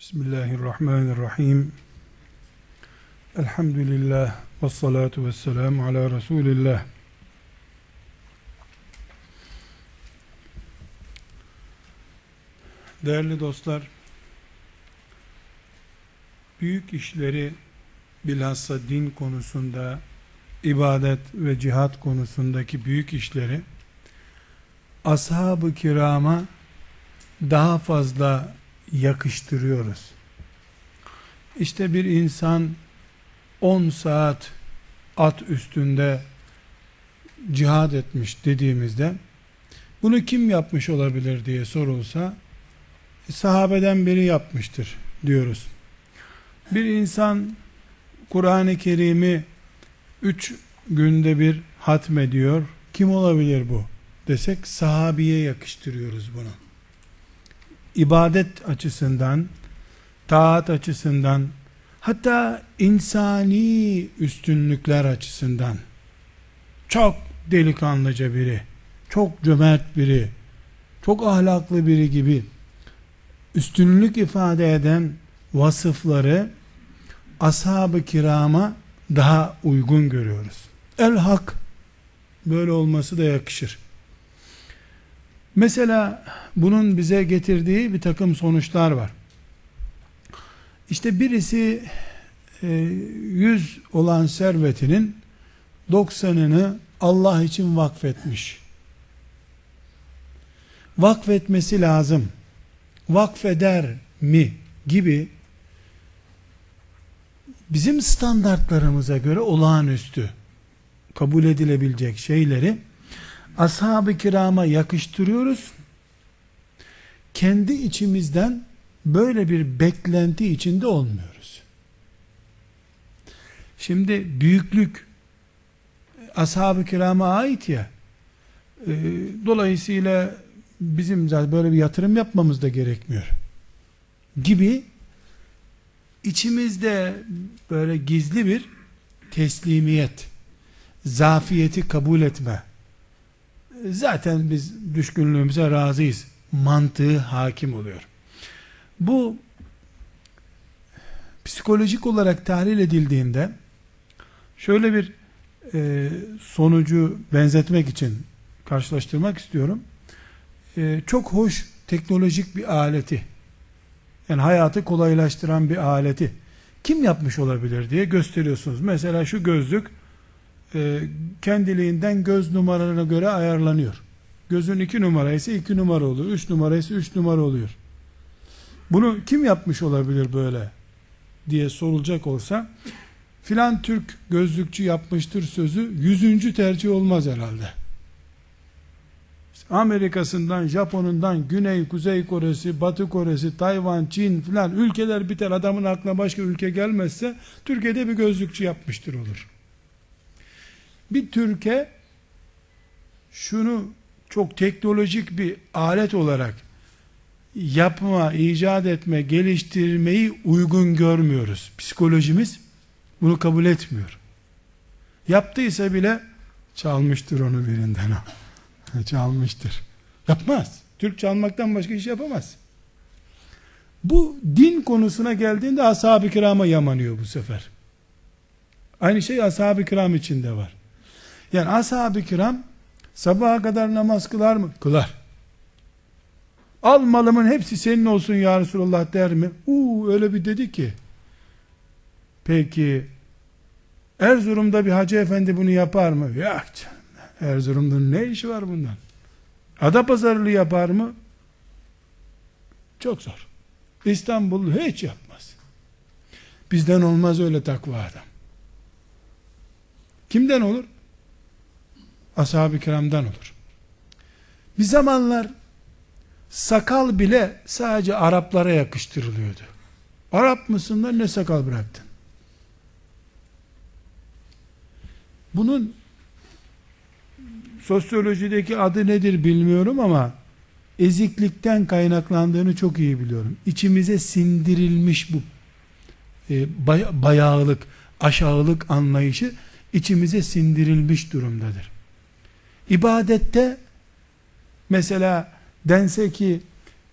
Bismillahirrahmanirrahim. Elhamdülillah ve salatu ve selamu ala Resulillah. Değerli dostlar, büyük işleri bilhassa din konusunda, ibadet ve cihat konusundaki büyük işleri ashab-ı kirama daha fazla yakıştırıyoruz. İşte bir insan 10 saat at üstünde cihad etmiş dediğimizde bunu kim yapmış olabilir diye sorulsa e, sahabeden biri yapmıştır diyoruz. Bir insan Kur'an-ı Kerim'i 3 günde bir hatmediyor. Kim olabilir bu? desek sahabiye yakıştırıyoruz bunu ibadet açısından, taat açısından, hatta insani üstünlükler açısından çok delikanlıca biri, çok cömert biri, çok ahlaklı biri gibi üstünlük ifade eden vasıfları ashab-ı kirama daha uygun görüyoruz. El hak böyle olması da yakışır. Mesela bunun bize getirdiği bir takım sonuçlar var. İşte birisi 100 e, olan servetinin 90'ını Allah için vakfetmiş. Vakfetmesi lazım. Vakfeder mi gibi bizim standartlarımıza göre olağanüstü kabul edilebilecek şeyleri ashab-ı kirama yakıştırıyoruz. Kendi içimizden böyle bir beklenti içinde olmuyoruz. Şimdi büyüklük ashab-ı kirama ait ya e, dolayısıyla bizim zaten böyle bir yatırım yapmamız da gerekmiyor gibi içimizde böyle gizli bir teslimiyet zafiyeti kabul etme zaten biz düşkünlüğümüze razıyız mantığı hakim oluyor. Bu psikolojik olarak tahlil edildiğinde şöyle bir e, sonucu benzetmek için karşılaştırmak istiyorum. E, çok hoş teknolojik bir aleti yani hayatı kolaylaştıran bir aleti kim yapmış olabilir diye gösteriyorsunuz. Mesela şu gözlük e, kendiliğinden göz numaralarına göre ayarlanıyor. Gözün iki numara ise iki numara oluyor. Üç numara ise üç numara oluyor. Bunu kim yapmış olabilir böyle diye sorulacak olsa filan Türk gözlükçü yapmıştır sözü yüzüncü tercih olmaz herhalde. Amerika'sından, Japon'undan, Güney, Kuzey Kore'si, Batı Kore'si, Tayvan, Çin filan ülkeler biter adamın aklına başka ülke gelmezse Türkiye'de bir gözlükçü yapmıştır olur bir Türkiye şunu çok teknolojik bir alet olarak yapma, icat etme, geliştirmeyi uygun görmüyoruz. Psikolojimiz bunu kabul etmiyor. Yaptıysa bile çalmıştır onu birinden çalmıştır. Yapmaz. Türk çalmaktan başka iş yapamaz. Bu din konusuna geldiğinde ashab-ı kirama yamanıyor bu sefer. Aynı şey ashab-ı kiram içinde var. Yani ashab-ı kiram sabaha kadar namaz kılar mı? Kılar. Al malımın hepsi senin olsun ya Resulallah der mi? Uuu öyle bir dedi ki. Peki Erzurum'da bir hacı efendi bunu yapar mı? Yok canım. Erzurum'da ne işi var bundan? Adapazarılı yapar mı? Çok zor. İstanbul hiç yapmaz. Bizden olmaz öyle takva adam. Kimden olur? Ashab-ı kiramdan olur. Bir zamanlar sakal bile sadece Araplara yakıştırılıyordu. Arap mısın da ne sakal bıraktın? Bunun sosyolojideki adı nedir bilmiyorum ama eziklikten kaynaklandığını çok iyi biliyorum. İçimize sindirilmiş bu e, bayağılık, aşağılık anlayışı içimize sindirilmiş durumdadır. İbadette mesela dense ki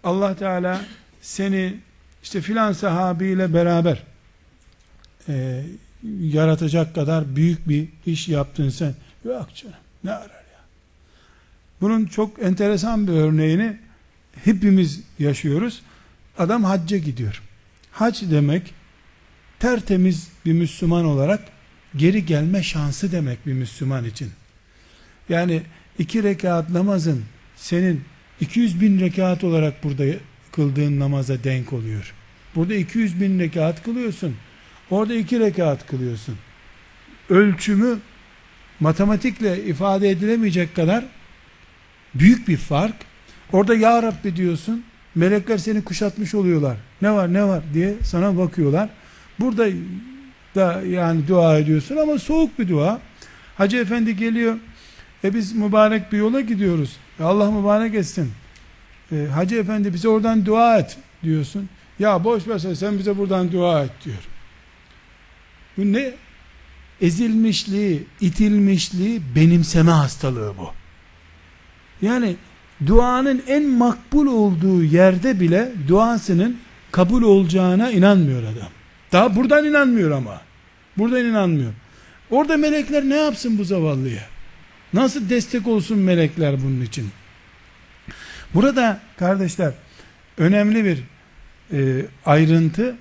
Allah Teala seni işte filan sahabiyle beraber e, yaratacak kadar büyük bir iş yaptın sen. Yok canım ne arar ya. Bunun çok enteresan bir örneğini hepimiz yaşıyoruz. Adam hacca gidiyor. Hac demek tertemiz bir Müslüman olarak geri gelme şansı demek bir Müslüman için. Yani iki rekat namazın senin 200 bin rekat olarak burada kıldığın namaza denk oluyor. Burada 200 bin rekat kılıyorsun. Orada iki rekat kılıyorsun. Ölçümü matematikle ifade edilemeyecek kadar büyük bir fark. Orada Ya Rabbi diyorsun. Melekler seni kuşatmış oluyorlar. Ne var ne var diye sana bakıyorlar. Burada da yani dua ediyorsun ama soğuk bir dua. Hacı efendi geliyor. E biz mübarek bir yola gidiyoruz. E Allah mübarek etsin. E, Hacı efendi bize oradan dua et diyorsun. Ya boş ver sen bize buradan dua et diyor. Bu ne? Ezilmişliği, itilmişliği, benimseme hastalığı bu. Yani duanın en makbul olduğu yerde bile duasının kabul olacağına inanmıyor adam. Daha buradan inanmıyor ama. Buradan inanmıyor. Orada melekler ne yapsın bu zavallıya? Nasıl destek olsun melekler bunun için? Burada kardeşler önemli bir e, ayrıntı.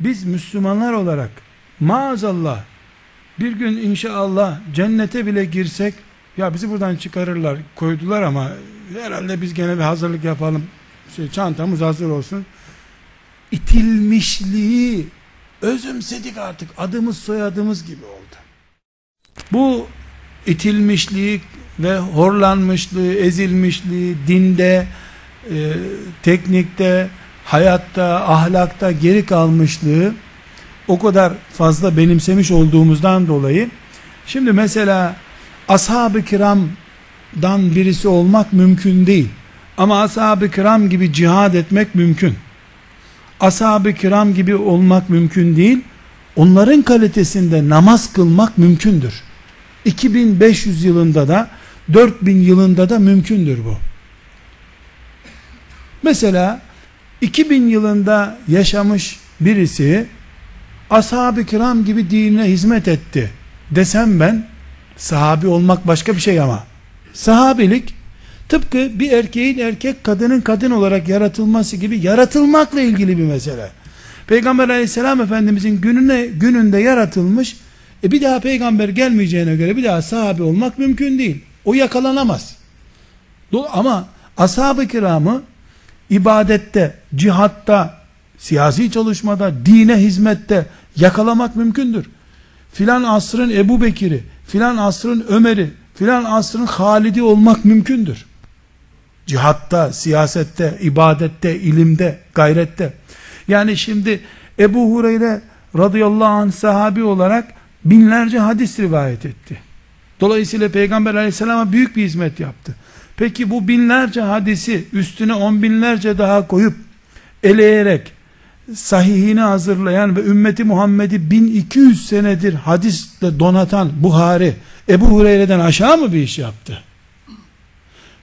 Biz Müslümanlar olarak maazallah bir gün inşallah cennete bile girsek ya bizi buradan çıkarırlar koydular ama herhalde biz gene bir hazırlık yapalım şey, çantamız hazır olsun itilmişliği özümsedik artık adımız soyadımız gibi oldu bu itilmişliği ve horlanmışlığı ezilmişliği dinde e, teknikte hayatta ahlakta geri kalmışlığı o kadar fazla benimsemiş olduğumuzdan dolayı. Şimdi mesela ashab-ı kiramdan birisi olmak mümkün değil. Ama ashab-ı kiram gibi cihad etmek mümkün. Ashab-ı kiram gibi olmak mümkün değil. Onların kalitesinde namaz kılmak mümkündür 2500 yılında da 4000 yılında da mümkündür bu. Mesela 2000 yılında yaşamış birisi ashab-ı kiram gibi dinine hizmet etti desem ben sahabi olmak başka bir şey ama. Sahabilik tıpkı bir erkeğin erkek kadının kadın olarak yaratılması gibi yaratılmakla ilgili bir mesele. Peygamber aleyhisselam efendimizin gününe, gününde yaratılmış e bir daha peygamber gelmeyeceğine göre bir daha sahabi olmak mümkün değil o yakalanamaz ama ashab-ı kiramı ibadette, cihatta, siyasi çalışmada, dine hizmette yakalamak mümkündür. Filan asrın Ebu Bekir'i, filan asrın Ömer'i, filan asrın Halid'i olmak mümkündür. Cihatta, siyasette, ibadette, ilimde, gayrette. Yani şimdi Ebu Hureyre radıyallahu anh sahabi olarak binlerce hadis rivayet etti. Dolayısıyla Peygamber aleyhisselama büyük bir hizmet yaptı. Peki bu binlerce hadisi üstüne on binlerce daha koyup eleyerek sahihini hazırlayan ve ümmeti Muhammed'i 1200 senedir hadisle donatan Buhari Ebu Hureyre'den aşağı mı bir iş yaptı?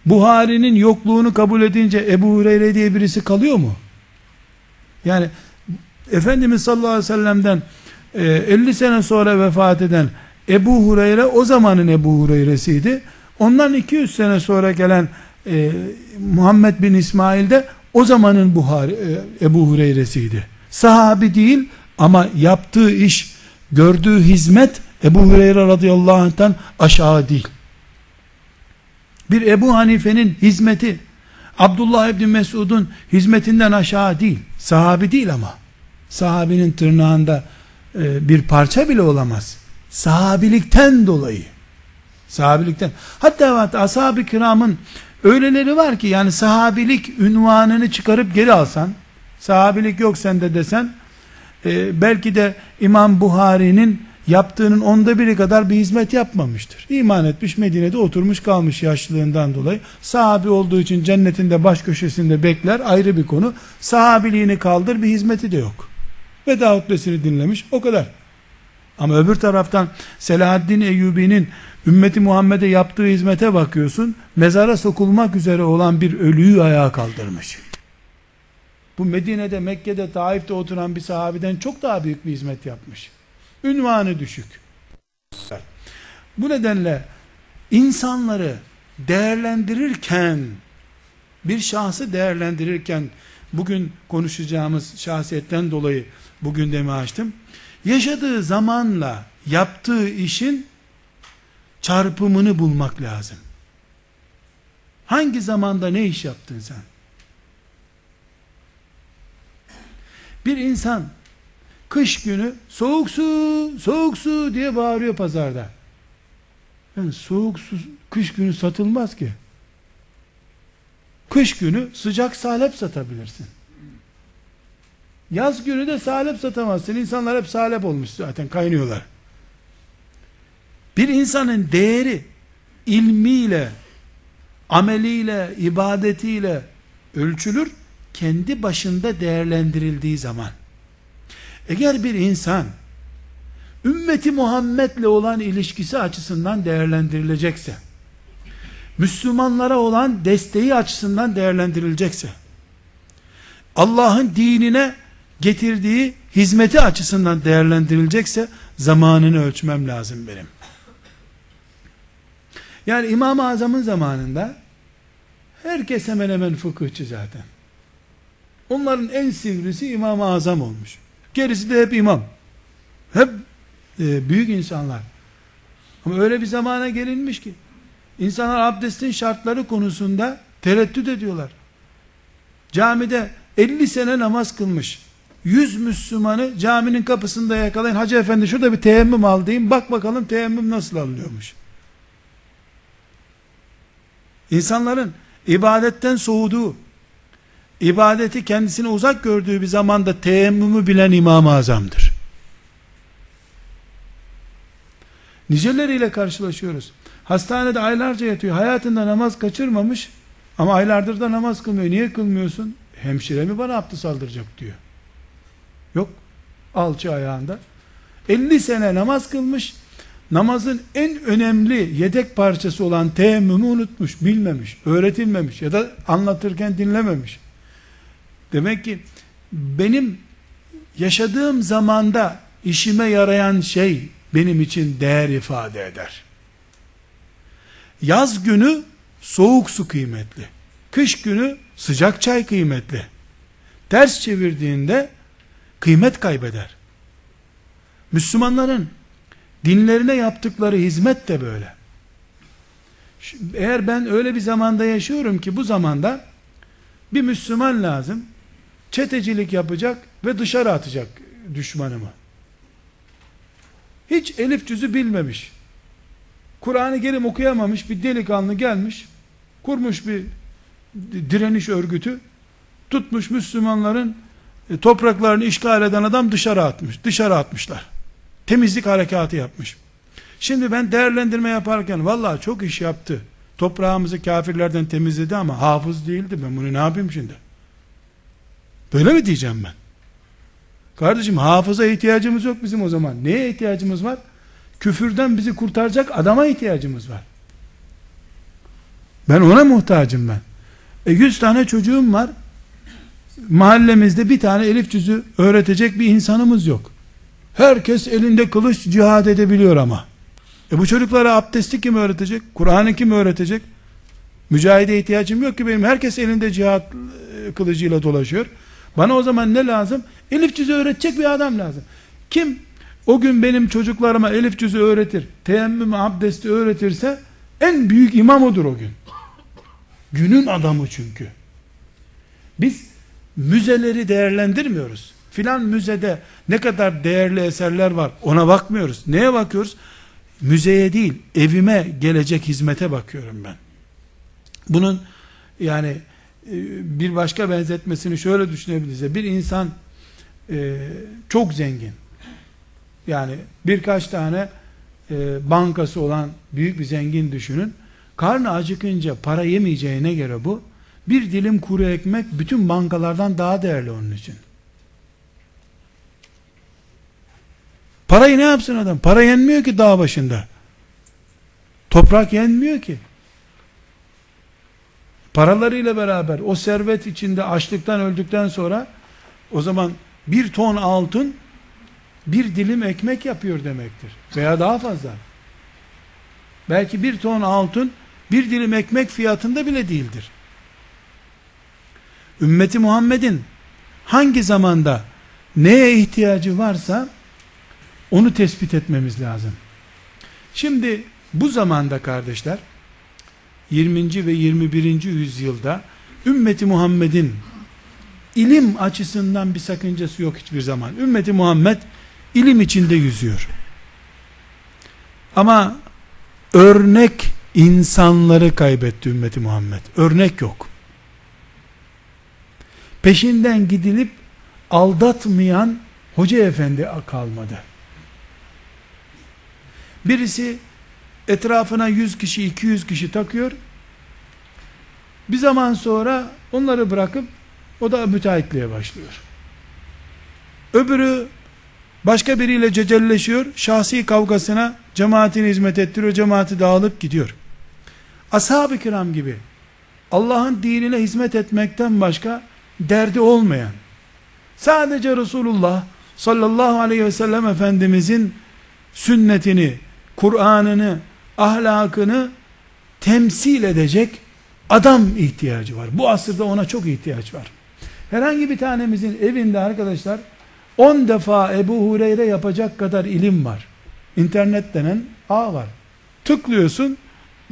Buhari'nin yokluğunu kabul edince Ebu Hureyre diye birisi kalıyor mu? Yani Efendimiz sallallahu aleyhi ve sellem'den 50 e, sene sonra vefat eden Ebu Hureyre o zamanın Ebu Hureyre'siydi. Ondan 200 sene sonra gelen e, Muhammed bin İsmail de o zamanın Buhari, e, Ebu Hureyre'siydi. Sahabi değil ama yaptığı iş, gördüğü hizmet Ebu Hureyre radıyallahu anh'tan aşağı değil. Bir Ebu Hanife'nin hizmeti Abdullah İbni Mesud'un hizmetinden aşağı değil. Sahabi değil ama. Sahabinin tırnağında bir parça bile olamaz. Sahabilikten dolayı. Sahabilikten. Hatta hatta ashab-ı kiramın öyleleri var ki yani sahabilik ünvanını çıkarıp geri alsan, sahabilik yok sende desen, e, belki de İmam Buhari'nin yaptığının onda biri kadar bir hizmet yapmamıştır. İman etmiş Medine'de oturmuş kalmış yaşlılığından dolayı. Sahabi olduğu için cennetinde baş köşesinde bekler ayrı bir konu. Sahabiliğini kaldır bir hizmeti de yok. Veda hutbesini dinlemiş o kadar. Ama öbür taraftan Selahaddin Eyyubi'nin ümmeti Muhammed'e yaptığı hizmete bakıyorsun. Mezara sokulmak üzere olan bir ölüyü ayağa kaldırmış. bu Medine'de, Mekke'de, Taif'te oturan bir sahabeden çok daha büyük bir hizmet yapmış. Ünvanı düşük. Bu nedenle insanları değerlendirirken bir şahsı değerlendirirken bugün konuşacağımız şahsiyetten dolayı bu gündemi açtım. Yaşadığı zamanla yaptığı işin çarpımını bulmak lazım. Hangi zamanda ne iş yaptın sen? Bir insan kış günü soğuk su, soğuk su diye bağırıyor pazarda. Yani soğuk su kış günü satılmaz ki. Kış günü sıcak salep satabilirsin. Yaz günü de salep satamazsın. İnsanlar hep salep olmuş zaten kaynıyorlar. Bir insanın değeri ilmiyle, ameliyle, ibadetiyle ölçülür. Kendi başında değerlendirildiği zaman. Eğer bir insan ümmeti Muhammed'le olan ilişkisi açısından değerlendirilecekse, Müslümanlara olan desteği açısından değerlendirilecekse, Allah'ın dinine getirdiği hizmeti açısından değerlendirilecekse, zamanını ölçmem lazım benim. Yani İmam-ı Azam'ın zamanında herkes hemen hemen fıkıhçı zaten. Onların en sivrisi İmam-ı Azam olmuş. Gerisi de hep imam. Hep e, büyük insanlar. Ama öyle bir zamana gelinmiş ki insanlar abdestin şartları konusunda tereddüt ediyorlar. Camide 50 sene namaz kılmış. 100 Müslümanı caminin kapısında yakalayın. Hacı efendi şurada bir teyemmüm al. Bak bakalım teyemmüm nasıl alınıyormuş. İnsanların ibadetten soğuduğu, ibadeti kendisine uzak gördüğü bir zamanda teyemmümü bilen İmam-ı Azam'dır. Niceleriyle karşılaşıyoruz. Hastanede aylarca yatıyor. Hayatında namaz kaçırmamış ama aylardır da namaz kılmıyor. Niye kılmıyorsun? Hemşire mi bana abdest aldıracak diyor. Yok. Alçı ayağında. 50 sene namaz kılmış. Namazın en önemli yedek parçası olan teyemmümü unutmuş, bilmemiş, öğretilmemiş ya da anlatırken dinlememiş. Demek ki benim yaşadığım zamanda işime yarayan şey benim için değer ifade eder. Yaz günü soğuk su kıymetli. Kış günü sıcak çay kıymetli. Ters çevirdiğinde kıymet kaybeder. Müslümanların dinlerine yaptıkları hizmet de böyle. Eğer ben öyle bir zamanda yaşıyorum ki bu zamanda bir Müslüman lazım çetecilik yapacak ve dışarı atacak düşmanımı. Hiç elif cüzü bilmemiş. Kur'an-ı Kerim okuyamamış bir delikanlı gelmiş. Kurmuş bir direniş örgütü. Tutmuş Müslümanların topraklarını işgal eden adam dışarı atmış. Dışarı atmışlar. Temizlik harekatı yapmış. Şimdi ben değerlendirme yaparken vallahi çok iş yaptı. Toprağımızı kafirlerden temizledi ama hafız değildi. Ben bunu ne yapayım şimdi? Böyle mi diyeceğim ben? Kardeşim hafıza ihtiyacımız yok bizim o zaman. Neye ihtiyacımız var? Küfürden bizi kurtaracak adama ihtiyacımız var. Ben ona muhtacım ben. E yüz tane çocuğum var. Mahallemizde bir tane elif cüzü öğretecek bir insanımız yok. Herkes elinde kılıç cihad edebiliyor ama. E bu çocuklara abdesti kim öğretecek? Kur'an'ı kim öğretecek? Mücahide ihtiyacım yok ki benim. Herkes elinde cihat e, kılıcıyla dolaşıyor. Bana o zaman ne lazım? Elif cüzü öğretecek bir adam lazım. Kim o gün benim çocuklarıma elif cüzü öğretir, teyemmüm abdesti öğretirse en büyük imam odur o gün. Günün adamı çünkü. Biz müzeleri değerlendirmiyoruz. Filan müzede ne kadar değerli eserler var ona bakmıyoruz. Neye bakıyoruz? Müzeye değil, evime gelecek hizmete bakıyorum ben. Bunun yani e, bir başka benzetmesini şöyle düşünebiliriz. Bir insan e, çok zengin. Yani birkaç tane e, bankası olan büyük bir zengin düşünün. Karnı acıkınca para yemeyeceğine göre bu bir dilim kuru ekmek bütün bankalardan daha değerli onun için. Parayı ne yapsın adam? Para yenmiyor ki dağ başında. Toprak yenmiyor ki. paralarıyla beraber o servet içinde açlıktan öldükten sonra o zaman bir ton altın bir dilim ekmek yapıyor demektir. Veya daha fazla. Belki bir ton altın bir dilim ekmek fiyatında bile değildir. Ümmeti Muhammed'in hangi zamanda neye ihtiyacı varsa onu tespit etmemiz lazım. Şimdi bu zamanda kardeşler 20. ve 21. yüzyılda ümmeti Muhammed'in ilim açısından bir sakıncası yok hiçbir zaman. Ümmeti Muhammed ilim içinde yüzüyor. Ama örnek insanları kaybetti ümmeti Muhammed. Örnek yok. Peşinden gidilip aldatmayan hoca efendi kalmadı. Birisi etrafına 100 kişi 200 kişi takıyor. Bir zaman sonra onları bırakıp o da müteahhitliğe başlıyor. Öbürü başka biriyle cecelleşiyor. Şahsi kavgasına cemaatine hizmet ettiriyor. Cemaati dağılıp gidiyor. Ashab-ı kiram gibi Allah'ın dinine hizmet etmekten başka derdi olmayan sadece Resulullah sallallahu aleyhi ve sellem Efendimizin sünnetini, Kur'an'ını, ahlakını temsil edecek adam ihtiyacı var. Bu asırda ona çok ihtiyaç var. Herhangi bir tanemizin evinde arkadaşlar 10 defa Ebu Hureyre yapacak kadar ilim var. İnternet denen ağ var. Tıklıyorsun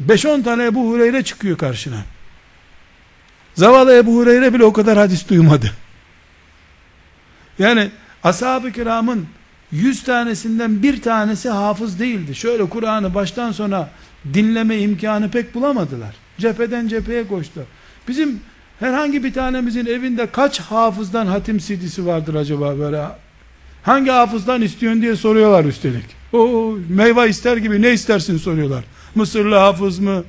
5-10 tane Ebu Hureyre çıkıyor karşına. Zavallı Ebu Hureyre bile o kadar hadis duymadı. Yani ashab-ı kiramın 100 tanesinden bir tanesi hafız değildi. Şöyle Kur'an'ı baştan sona dinleme imkanı pek bulamadılar. Cepheden cepheye koştu. Bizim herhangi bir tanemizin evinde kaç hafızdan hatim CD'si vardır acaba böyle? Hangi hafızdan istiyorsun diye soruyorlar üstelik. O meyve ister gibi ne istersin soruyorlar. Mısırlı hafız mı?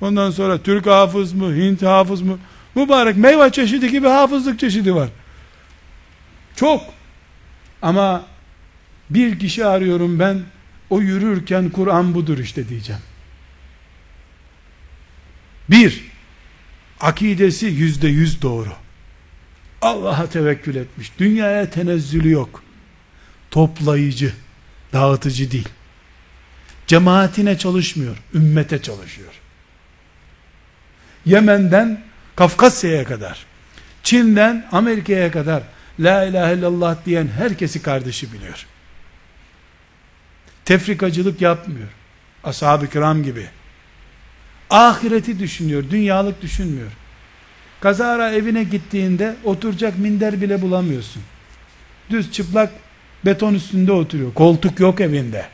Ondan sonra Türk hafız mı? Hint hafız mı? Mübarek meyve çeşidi gibi hafızlık çeşidi var. Çok. Ama bir kişi arıyorum ben o yürürken Kur'an budur işte diyeceğim. Bir, akidesi yüzde yüz doğru. Allah'a tevekkül etmiş. Dünyaya tenezzülü yok. Toplayıcı, dağıtıcı değil. Cemaatine çalışmıyor, ümmete çalışıyor. Yemen'den Kafkasya'ya kadar, Çin'den Amerika'ya kadar La ilahe illallah diyen herkesi kardeşi biliyor. Tefrikacılık yapmıyor. Ashab-ı kiram gibi. Ahireti düşünüyor, dünyalık düşünmüyor. Kazara evine gittiğinde oturacak minder bile bulamıyorsun. Düz çıplak beton üstünde oturuyor. Koltuk yok evinde.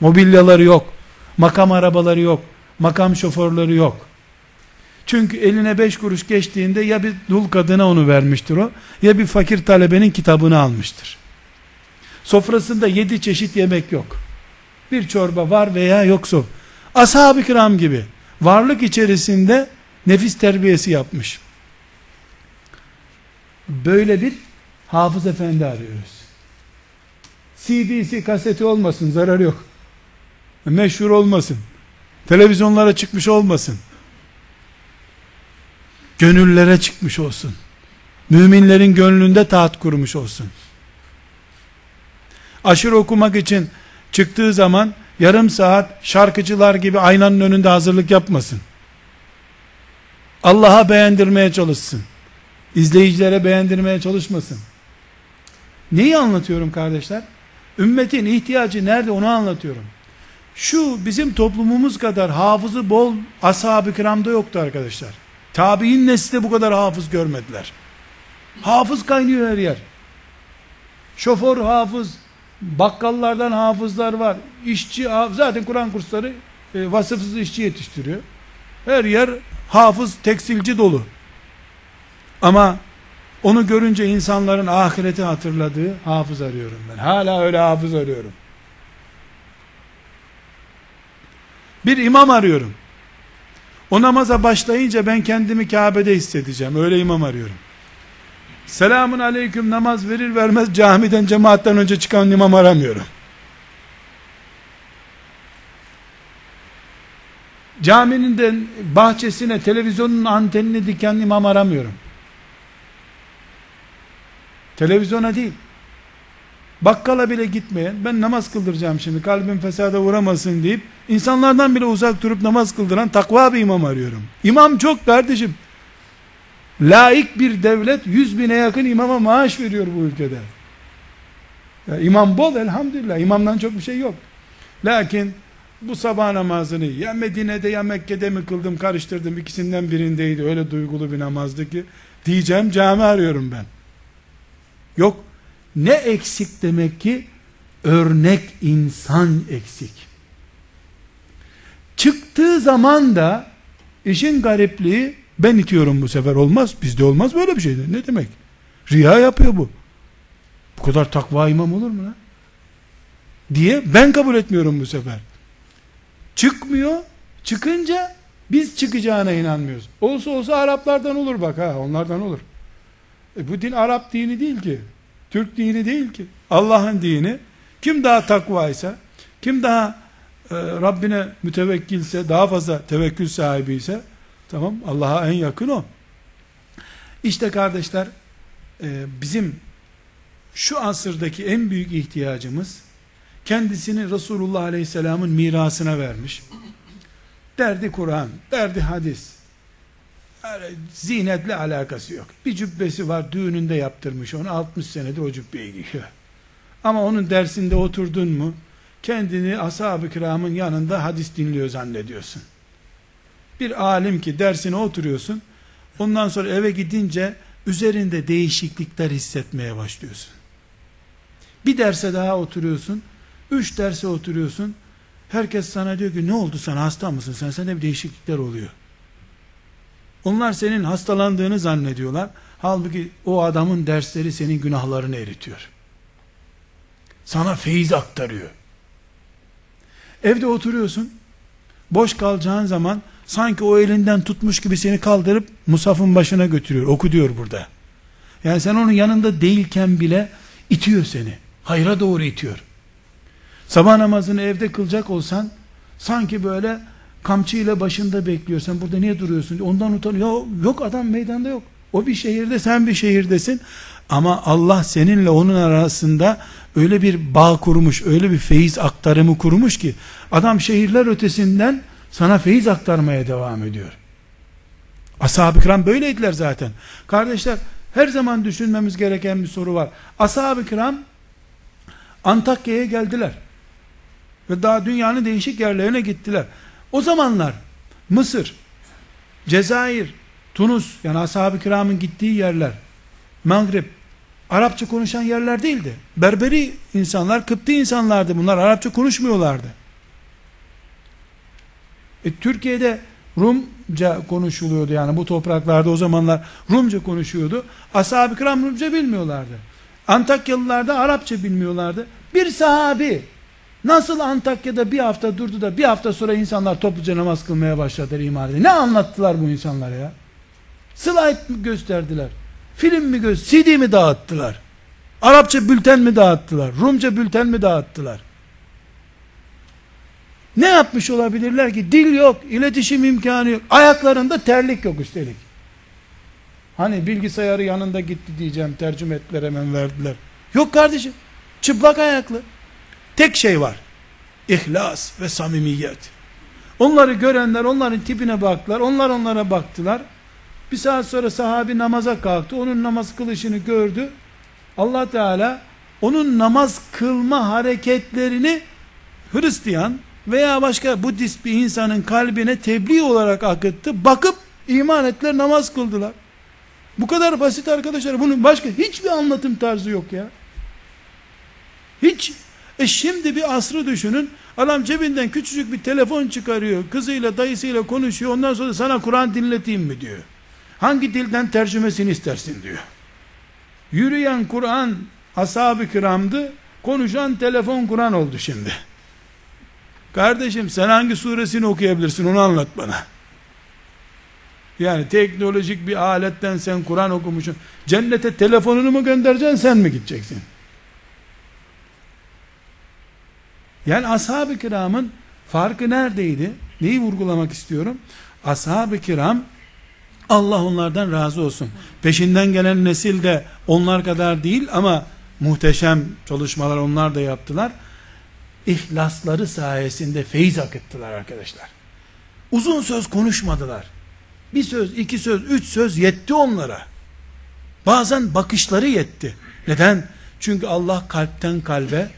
Mobilyaları yok. Makam arabaları yok. Makam şoförleri yok. Çünkü eline beş kuruş geçtiğinde ya bir dul kadına onu vermiştir o, ya bir fakir talebenin kitabını almıştır. Sofrasında yedi çeşit yemek yok. Bir çorba var veya yoksa. Ashab-ı kiram gibi varlık içerisinde nefis terbiyesi yapmış. Böyle bir hafız efendi arıyoruz. CD'si kaseti olmasın zarar yok. Meşhur olmasın. Televizyonlara çıkmış olmasın. Gönüllere çıkmış olsun. Müminlerin gönlünde taht kurmuş olsun. Aşırı okumak için çıktığı zaman yarım saat şarkıcılar gibi aynanın önünde hazırlık yapmasın. Allah'a beğendirmeye çalışsın. İzleyicilere beğendirmeye çalışmasın. Neyi anlatıyorum kardeşler? Ümmetin ihtiyacı nerede onu anlatıyorum. Şu bizim toplumumuz kadar hafızı bol ashab-ı kiramda yoktu arkadaşlar. Tabi'in nesli bu kadar hafız görmediler. Hafız kaynıyor her yer. Şoför hafız, bakkallardan hafızlar var. İşçi, zaten Kur'an kursları e, vasıfsız işçi yetiştiriyor. Her yer hafız, tekstilci dolu. Ama onu görünce insanların ahireti hatırladığı hafız arıyorum ben. Hala öyle hafız arıyorum. Bir imam arıyorum. O namaza başlayınca ben kendimi Kabe'de hissedeceğim. Öyle imam arıyorum. Selamun aleyküm namaz verir vermez camiden cemaatten önce çıkan imam aramıyorum. Caminin de bahçesine televizyonun antenini diken imam aramıyorum. Televizyona değil. Bakkala bile gitmeyen, ben namaz kıldıracağım şimdi, kalbim fesada uğramasın deyip, insanlardan bile uzak durup namaz kıldıran takva bir imam arıyorum. İmam çok kardeşim. Laik bir devlet, yüz bine yakın imama maaş veriyor bu ülkede. Ya imam bol elhamdülillah, imamdan çok bir şey yok. Lakin, bu sabah namazını ya Medine'de ya Mekke'de mi kıldım karıştırdım ikisinden birindeydi öyle duygulu bir namazdı ki diyeceğim cami arıyorum ben yok ne eksik demek ki örnek insan eksik çıktığı zaman da işin garipliği ben itiyorum bu sefer olmaz bizde olmaz böyle bir şey ne demek riya yapıyor bu bu kadar takva imam olur mu lan diye ben kabul etmiyorum bu sefer Çıkmıyor. Çıkınca biz çıkacağına inanmıyoruz. Olsa olsa Araplardan olur bak ha onlardan olur. E bu din Arap dini değil ki. Türk dini değil ki. Allah'ın dini. Kim daha takvaysa, kim daha e, Rabbine mütevekkilse, daha fazla tevekkül sahibi ise, tamam Allah'a en yakın o. İşte kardeşler, e, bizim şu asırdaki en büyük ihtiyacımız, kendisini Resulullah Aleyhisselam'ın mirasına vermiş. Derdi Kur'an, derdi hadis. Yani zinetle alakası yok. Bir cübbesi var, düğününde yaptırmış onu, 60 senedir o cübbeyi giyiyor. Ama onun dersinde oturdun mu, kendini ashab-ı kiramın yanında hadis dinliyor zannediyorsun. Bir alim ki dersine oturuyorsun, ondan sonra eve gidince üzerinde değişiklikler hissetmeye başlıyorsun. Bir derse daha oturuyorsun, Üç derse oturuyorsun. Herkes sana diyor ki ne oldu sana hasta mısın sen? Sende bir değişiklikler oluyor. Onlar senin hastalandığını zannediyorlar. Halbuki o adamın dersleri senin günahlarını eritiyor. Sana feyiz aktarıyor. Evde oturuyorsun. Boş kalacağın zaman sanki o elinden tutmuş gibi seni kaldırıp musafın başına götürüyor. Oku diyor burada. Yani sen onun yanında değilken bile itiyor seni. Hayra doğru itiyor. Sabah namazını evde kılacak olsan sanki böyle kamçı ile başında bekliyor. Sen burada niye duruyorsun? Ondan utanıyor. Yok adam meydanda yok. O bir şehirde sen bir şehirdesin. Ama Allah seninle onun arasında öyle bir bağ kurmuş, öyle bir feyiz aktarımı kurmuş ki adam şehirler ötesinden sana feyiz aktarmaya devam ediyor. Ashab-ı kiram böyleydiler zaten. Kardeşler her zaman düşünmemiz gereken bir soru var. Ashab-ı kiram Antakya'ya geldiler. Ve daha dünyanın değişik yerlerine gittiler. O zamanlar Mısır, Cezayir, Tunus yani ashab-ı kiramın gittiği yerler, Maghrib, Arapça konuşan yerler değildi. Berberi insanlar, Kıpti insanlardı bunlar. Arapça konuşmuyorlardı. E, Türkiye'de Rumca konuşuluyordu yani bu topraklarda o zamanlar Rumca konuşuyordu. Ashab-ı kiram Rumca bilmiyorlardı. Antakyalılar da Arapça bilmiyorlardı. Bir sahabi Nasıl Antakya'da bir hafta durdu da bir hafta sonra insanlar topluca namaz kılmaya başladılar iman edin. Ne anlattılar bu insanlara ya? Slide mi gösterdiler? Film mi gösterdiler? CD mi dağıttılar? Arapça bülten mi dağıttılar? Rumca bülten mi dağıttılar? Ne yapmış olabilirler ki? Dil yok, iletişim imkanı yok. Ayaklarında terlik yok üstelik. Hani bilgisayarı yanında gitti diyeceğim tercüme ettiler hemen verdiler. Yok kardeşim. Çıplak ayaklı. Tek şey var. İhlas ve samimiyet. Onları görenler onların tipine baktılar. Onlar onlara baktılar. Bir saat sonra sahabi namaza kalktı. Onun namaz kılışını gördü. Allah Teala onun namaz kılma hareketlerini Hristiyan veya başka Budist bir insanın kalbine tebliğ olarak akıttı. Bakıp iman ettiler namaz kıldılar. Bu kadar basit arkadaşlar. Bunun başka hiçbir anlatım tarzı yok ya. Hiç e şimdi bir asrı düşünün. Adam cebinden küçücük bir telefon çıkarıyor. Kızıyla dayısıyla konuşuyor. Ondan sonra sana Kur'an dinleteyim mi diyor. Hangi dilden tercümesini istersin diyor. Yürüyen Kur'an ashab-ı kiramdı. Konuşan telefon Kur'an oldu şimdi. Kardeşim sen hangi suresini okuyabilirsin onu anlat bana. Yani teknolojik bir aletten sen Kur'an okumuşsun. Cennete telefonunu mu göndereceksin sen mi gideceksin? Yani ashab-ı kiramın farkı neredeydi? Neyi vurgulamak istiyorum? Ashab-ı kiram Allah onlardan razı olsun. Peşinden gelen nesil de onlar kadar değil ama muhteşem çalışmalar onlar da yaptılar. İhlasları sayesinde feyiz akıttılar arkadaşlar. Uzun söz konuşmadılar. Bir söz, iki söz, üç söz yetti onlara. Bazen bakışları yetti. Neden? Çünkü Allah kalpten kalbe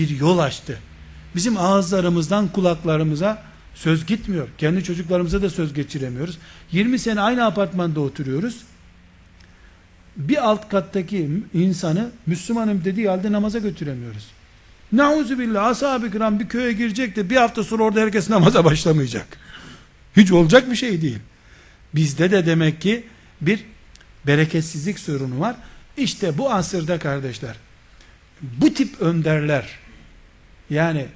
bir yol açtı. Bizim ağızlarımızdan kulaklarımıza söz gitmiyor. Kendi çocuklarımıza da söz geçiremiyoruz. 20 sene aynı apartmanda oturuyoruz. Bir alt kattaki insanı Müslümanım dediği halde namaza götüremiyoruz. Nauzu billah ashab-ı kiram bir köye girecek de bir hafta sonra orada herkes namaza başlamayacak. Hiç olacak bir şey değil. Bizde de demek ki bir bereketsizlik sorunu var. İşte bu asırda kardeşler bu tip önderler yani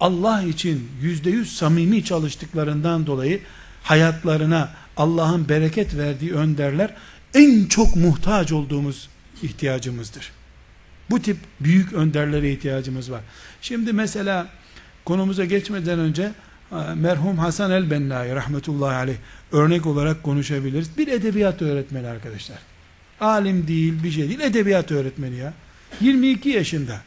Allah için yüzde yüz samimi çalıştıklarından dolayı hayatlarına Allah'ın bereket verdiği önderler en çok muhtaç olduğumuz ihtiyacımızdır. Bu tip büyük önderlere ihtiyacımız var. Şimdi mesela konumuza geçmeden önce e, merhum Hasan el-Bennai rahmetullahi aleyh örnek olarak konuşabiliriz. Bir edebiyat öğretmeni arkadaşlar. Alim değil, bir şey değil, edebiyat öğretmeni ya. 22 yaşında.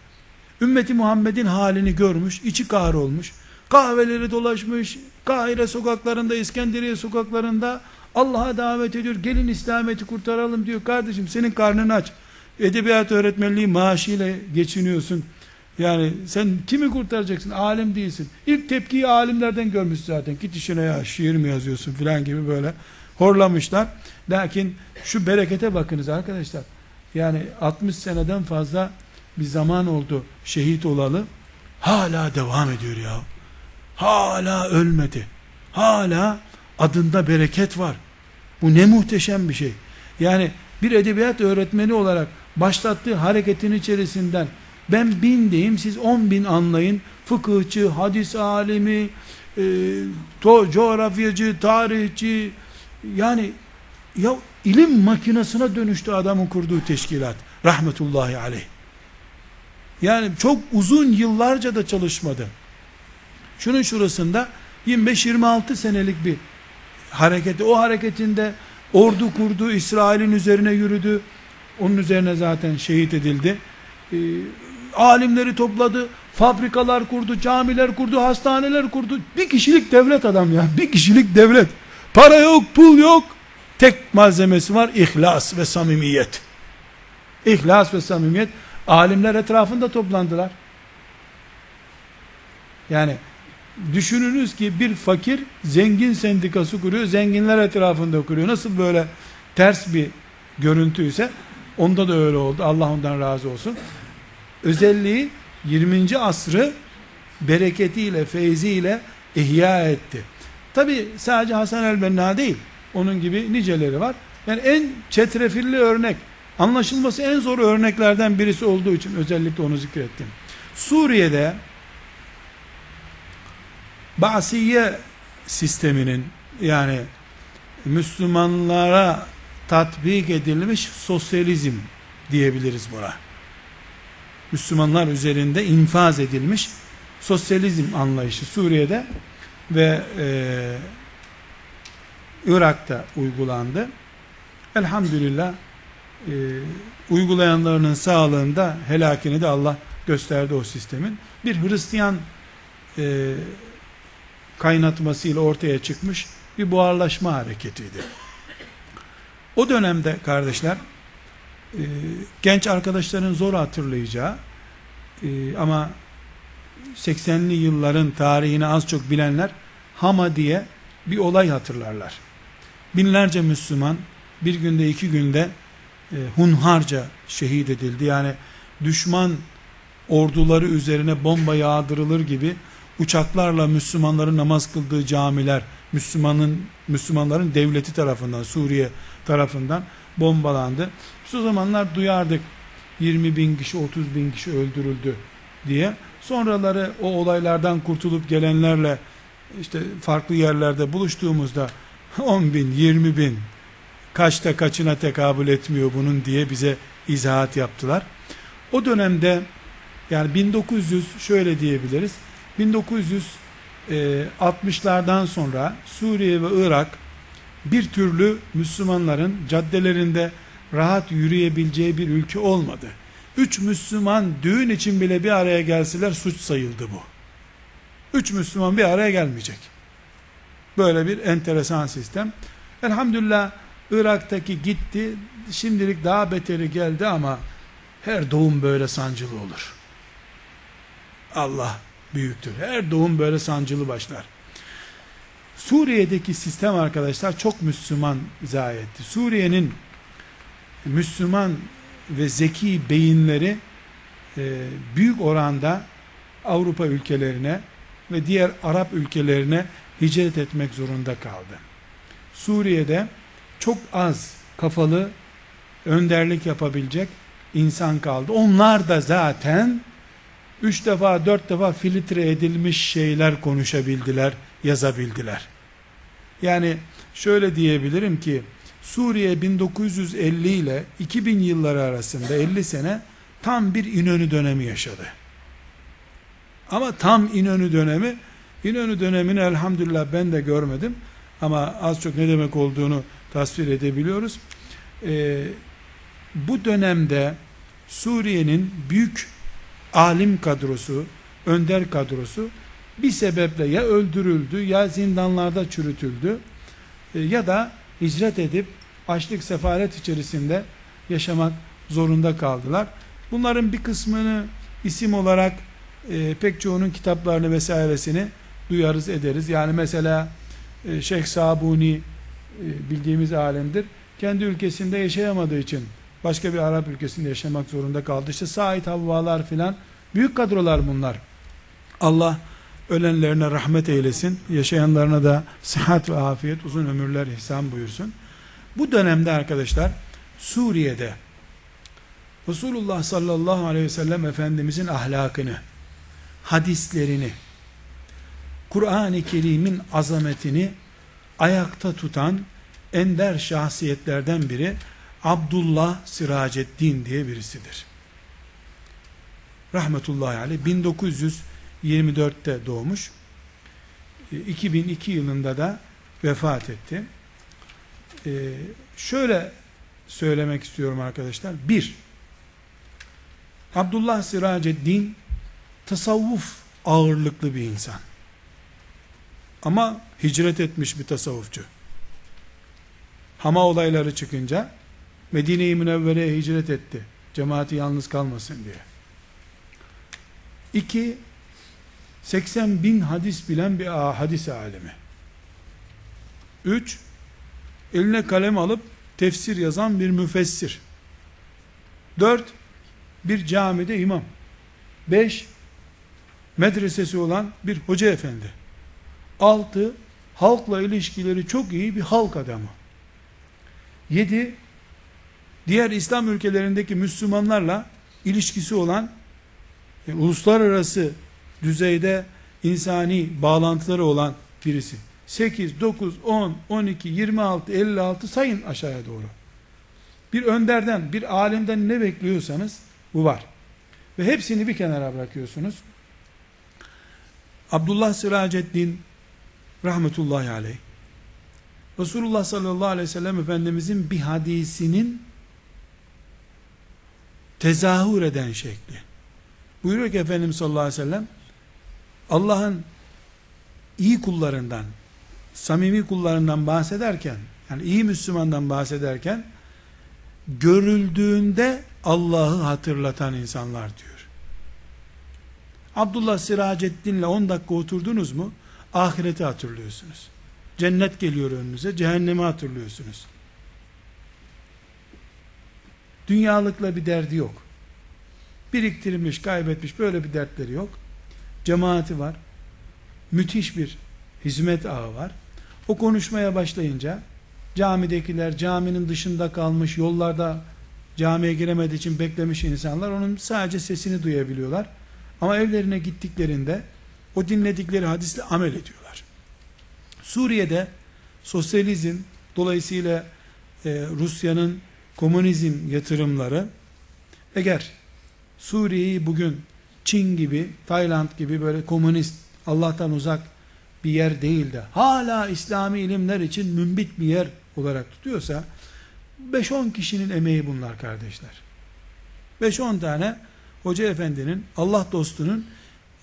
Ümmeti Muhammed'in halini görmüş, içi kahrolmuş. Kahveleri dolaşmış, Kahire sokaklarında, İskenderiye sokaklarında Allah'a davet ediyor. Gelin İslamiyet'i kurtaralım diyor. Kardeşim senin karnını aç. Edebiyat öğretmenliği maaşıyla geçiniyorsun. Yani sen kimi kurtaracaksın? Alim değilsin. İlk tepkiyi alimlerden görmüş zaten. Git işine ya şiir mi yazıyorsun filan gibi böyle horlamışlar. Lakin şu berekete bakınız arkadaşlar. Yani 60 seneden fazla bir zaman oldu şehit olalı. Hala devam ediyor ya. Hala ölmedi. Hala adında bereket var. Bu ne muhteşem bir şey. Yani bir edebiyat öğretmeni olarak başlattığı hareketin içerisinden ben bin diyeyim siz on bin anlayın. Fıkıhçı, hadis alimi, e, to, coğrafyacı, tarihçi yani ya ilim makinesine dönüştü adamın kurduğu teşkilat. Rahmetullahi aleyh. Yani çok uzun yıllarca da çalışmadı. Şunun şurasında 25-26 senelik bir hareketi. O hareketinde ordu kurdu, İsrail'in üzerine yürüdü. Onun üzerine zaten şehit edildi. E, alimleri topladı, fabrikalar kurdu, camiler kurdu, hastaneler kurdu. Bir kişilik devlet adam ya. Bir kişilik devlet. Para yok, pul yok. Tek malzemesi var ihlas ve samimiyet. İhlas ve samimiyet. Alimler etrafında toplandılar. Yani düşününüz ki bir fakir zengin sendikası kuruyor, zenginler etrafında kuruyor. Nasıl böyle ters bir görüntüyse onda da öyle oldu. Allah ondan razı olsun. Özelliği 20. asrı bereketiyle, feyziyle ihya etti. Tabi sadece Hasan el-Benna değil. Onun gibi niceleri var. Yani en çetrefilli örnek, anlaşılması en zor örneklerden birisi olduğu için özellikle onu zikrettim. Suriye'de Ba'siye sisteminin yani Müslümanlara tatbik edilmiş sosyalizm diyebiliriz buna. Müslümanlar üzerinde infaz edilmiş sosyalizm anlayışı Suriye'de ve e, Irak'ta uygulandı. Elhamdülillah e, uygulayanlarının sağlığında helakini de Allah gösterdi o sistemin. Bir Hristiyan e, kaynatmasıyla ortaya çıkmış bir buharlaşma hareketiydi. O dönemde kardeşler e, genç arkadaşların zor hatırlayacağı e, ama 80'li yılların tarihini az çok bilenler Hama diye bir olay hatırlarlar. Binlerce Müslüman bir günde iki günde e, hunharca şehit edildi. Yani düşman orduları üzerine bomba yağdırılır gibi uçaklarla Müslümanların namaz kıldığı camiler Müslümanın Müslümanların devleti tarafından Suriye tarafından bombalandı. Biz o zamanlar duyardık 20 bin kişi 30 bin kişi öldürüldü diye. Sonraları o olaylardan kurtulup gelenlerle işte farklı yerlerde buluştuğumuzda 10 bin 20 bin kaçta kaçına tekabül etmiyor bunun diye bize izahat yaptılar. O dönemde yani 1900 şöyle diyebiliriz 1900 e, 60'lardan sonra Suriye ve Irak bir türlü Müslümanların caddelerinde rahat yürüyebileceği bir ülke olmadı. Üç Müslüman düğün için bile bir araya gelseler suç sayıldı bu. Üç Müslüman bir araya gelmeyecek. Böyle bir enteresan sistem. Elhamdülillah Irak'taki gitti. Şimdilik daha beteri geldi ama her doğum böyle sancılı olur. Allah büyüktür. Her doğum böyle sancılı başlar. Suriye'deki sistem arkadaşlar çok Müslüman zayi Suriye'nin Müslüman ve zeki beyinleri e, büyük oranda Avrupa ülkelerine ve diğer Arap ülkelerine hicret etmek zorunda kaldı. Suriye'de çok az kafalı önderlik yapabilecek insan kaldı. Onlar da zaten üç defa dört defa filtre edilmiş şeyler konuşabildiler, yazabildiler. Yani şöyle diyebilirim ki Suriye 1950 ile 2000 yılları arasında 50 sene tam bir İnönü dönemi yaşadı. Ama tam İnönü dönemi, İnönü dönemini elhamdülillah ben de görmedim. Ama az çok ne demek olduğunu tasvir edebiliyoruz. Ee, bu dönemde Suriye'nin büyük alim kadrosu, önder kadrosu bir sebeple ya öldürüldü ya zindanlarda çürütüldü e, ya da hicret edip açlık sefaret içerisinde yaşamak zorunda kaldılar. Bunların bir kısmını isim olarak e, pek çoğunun kitaplarını vesairesini duyarız ederiz. Yani mesela e, Şeyh Sabuni e, bildiğimiz alemdir. Kendi ülkesinde yaşayamadığı için başka bir Arap ülkesinde yaşamak zorunda kaldı. İşte Said Havvalar filan büyük kadrolar bunlar. Allah ölenlerine rahmet eylesin. Yaşayanlarına da sıhhat ve afiyet, uzun ömürler ihsan buyursun. Bu dönemde arkadaşlar Suriye'de Resulullah sallallahu aleyhi ve sellem Efendimizin ahlakını, hadislerini, Kur'an-ı Kerim'in azametini ayakta tutan ender şahsiyetlerden biri Abdullah Siraceddin diye birisidir. Rahmetullahi aleyh 1924'te doğmuş. 2002 e, yılında da vefat etti. Ee, şöyle söylemek istiyorum arkadaşlar. Bir, Abdullah Siraceddin tasavvuf ağırlıklı bir insan. Ama hicret etmiş bir tasavvufçu. Hama olayları çıkınca Medine-i Münevvere'ye hicret etti. Cemaati yalnız kalmasın diye. İki, 80 bin hadis bilen bir hadis alemi. Üç, eline kalem alıp tefsir yazan bir müfessir. Dört, bir camide imam. Beş, medresesi olan bir hoca efendi. Altı, halkla ilişkileri çok iyi bir halk adamı. Yedi, diğer İslam ülkelerindeki Müslümanlarla ilişkisi olan yani uluslararası düzeyde insani bağlantıları olan birisi. 8, 9, 10, 12, 26, 56 sayın aşağıya doğru. Bir önderden, bir alimden ne bekliyorsanız bu var. Ve hepsini bir kenara bırakıyorsunuz. Abdullah Siraceddin rahmetullahi aleyh Resulullah sallallahu aleyhi ve sellem Efendimizin bir hadisinin tezahür eden şekli. Buyuruyor ki Efendimiz sallallahu aleyhi ve sellem Allah'ın iyi kullarından samimi kullarından bahsederken yani iyi Müslümandan bahsederken görüldüğünde Allah'ı hatırlatan insanlar diyor. Abdullah Siraceddin'le 10 dakika oturdunuz mu ahireti hatırlıyorsunuz. Cennet geliyor önünüze, cehennemi hatırlıyorsunuz. Dünyalıkla bir derdi yok. Biriktirmiş, kaybetmiş böyle bir dertleri yok. Cemaati var. Müthiş bir hizmet ağı var. O konuşmaya başlayınca camidekiler, caminin dışında kalmış, yollarda camiye giremediği için beklemiş insanlar onun sadece sesini duyabiliyorlar. Ama evlerine gittiklerinde o dinledikleri hadisle amel ediyorlar. Suriye'de sosyalizm dolayısıyla e, Rusya'nın komünizm yatırımları eğer Suriye'yi bugün Çin gibi, Tayland gibi böyle komünist, Allah'tan uzak bir yer değil de hala İslami ilimler için mümbit bir yer olarak tutuyorsa 5-10 kişinin emeği bunlar kardeşler. 5-10 tane hoca efendinin Allah dostunun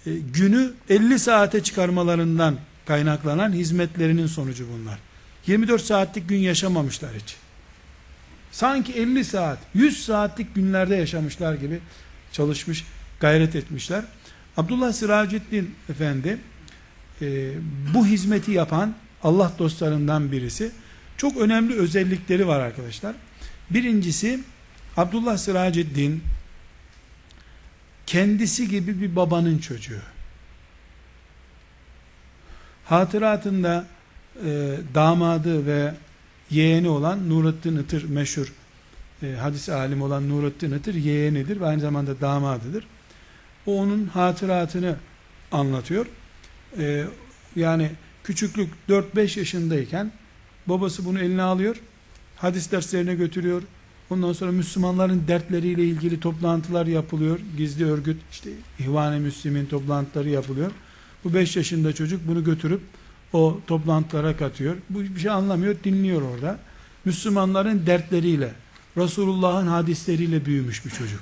e, günü 50 saate çıkarmalarından kaynaklanan hizmetlerinin sonucu bunlar. 24 saatlik gün yaşamamışlar hiç. Sanki 50 saat, 100 saatlik günlerde yaşamışlar gibi çalışmış, gayret etmişler. Abdullah Siraceddin Efendi e, bu hizmeti yapan Allah dostlarından birisi. Çok önemli özellikleri var arkadaşlar. Birincisi Abdullah Siraceddin kendisi gibi bir babanın çocuğu. Hatıratında e, damadı ve yeğeni olan Nurettin Itır meşhur e, hadis alim olan Nurettin Itır yeğenidir ve aynı zamanda damadıdır. O onun hatıratını anlatıyor. E, yani küçüklük 4-5 yaşındayken babası bunu eline alıyor. Hadis derslerine götürüyor. Ondan sonra Müslümanların dertleriyle ilgili toplantılar yapılıyor. Gizli örgüt, işte İhvan-ı Müslim'in toplantıları yapılıyor. Bu 5 yaşında çocuk bunu götürüp o toplantılara katıyor. Bu bir şey anlamıyor, dinliyor orada. Müslümanların dertleriyle, Resulullah'ın hadisleriyle büyümüş bir çocuk.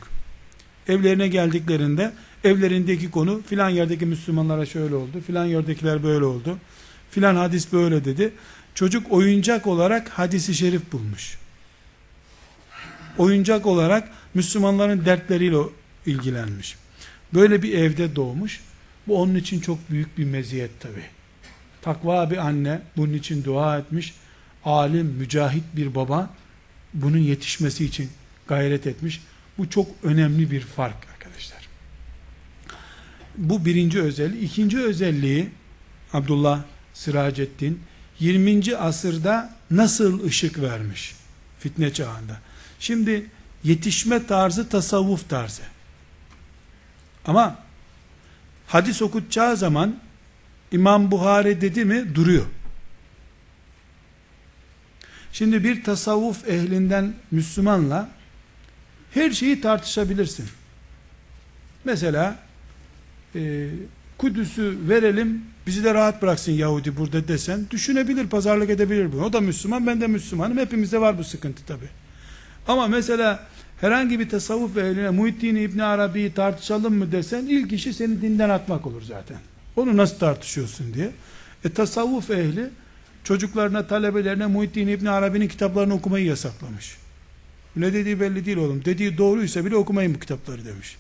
Evlerine geldiklerinde evlerindeki konu filan yerdeki Müslümanlara şöyle oldu, filan yerdekiler böyle oldu, filan hadis böyle dedi. Çocuk oyuncak olarak hadisi şerif bulmuş. Oyuncak olarak Müslümanların dertleriyle ilgilenmiş. Böyle bir evde doğmuş. Bu onun için çok büyük bir meziyet tabi. Takva bir anne bunun için dua etmiş. Alim, mücahit bir baba bunun yetişmesi için gayret etmiş. Bu çok önemli bir fark arkadaşlar. Bu birinci özelliği. İkinci özelliği Abdullah Siraceddin 20. asırda nasıl ışık vermiş fitne çağında. Şimdi yetişme tarzı tasavvuf tarzı. Ama hadis okutacağı zaman İmam Buhari dedi mi duruyor. Şimdi bir tasavvuf ehlinden Müslümanla her şeyi tartışabilirsin. Mesela e, Kudüs'ü verelim bizi de rahat bıraksın Yahudi burada desen düşünebilir, pazarlık edebilir bunu. O da Müslüman, ben de Müslümanım. Hepimizde var bu sıkıntı tabi. Ama mesela herhangi bir tasavvuf ehline Muhittin İbni Arabi'yi tartışalım mı desen ilk işi seni dinden atmak olur zaten. Onu nasıl tartışıyorsun diye. E tasavvuf ehli çocuklarına, talebelerine Muhittin İbni Arabi'nin kitaplarını okumayı yasaklamış. Ne dediği belli değil oğlum. Dediği doğruysa bile okumayın bu kitapları demiş.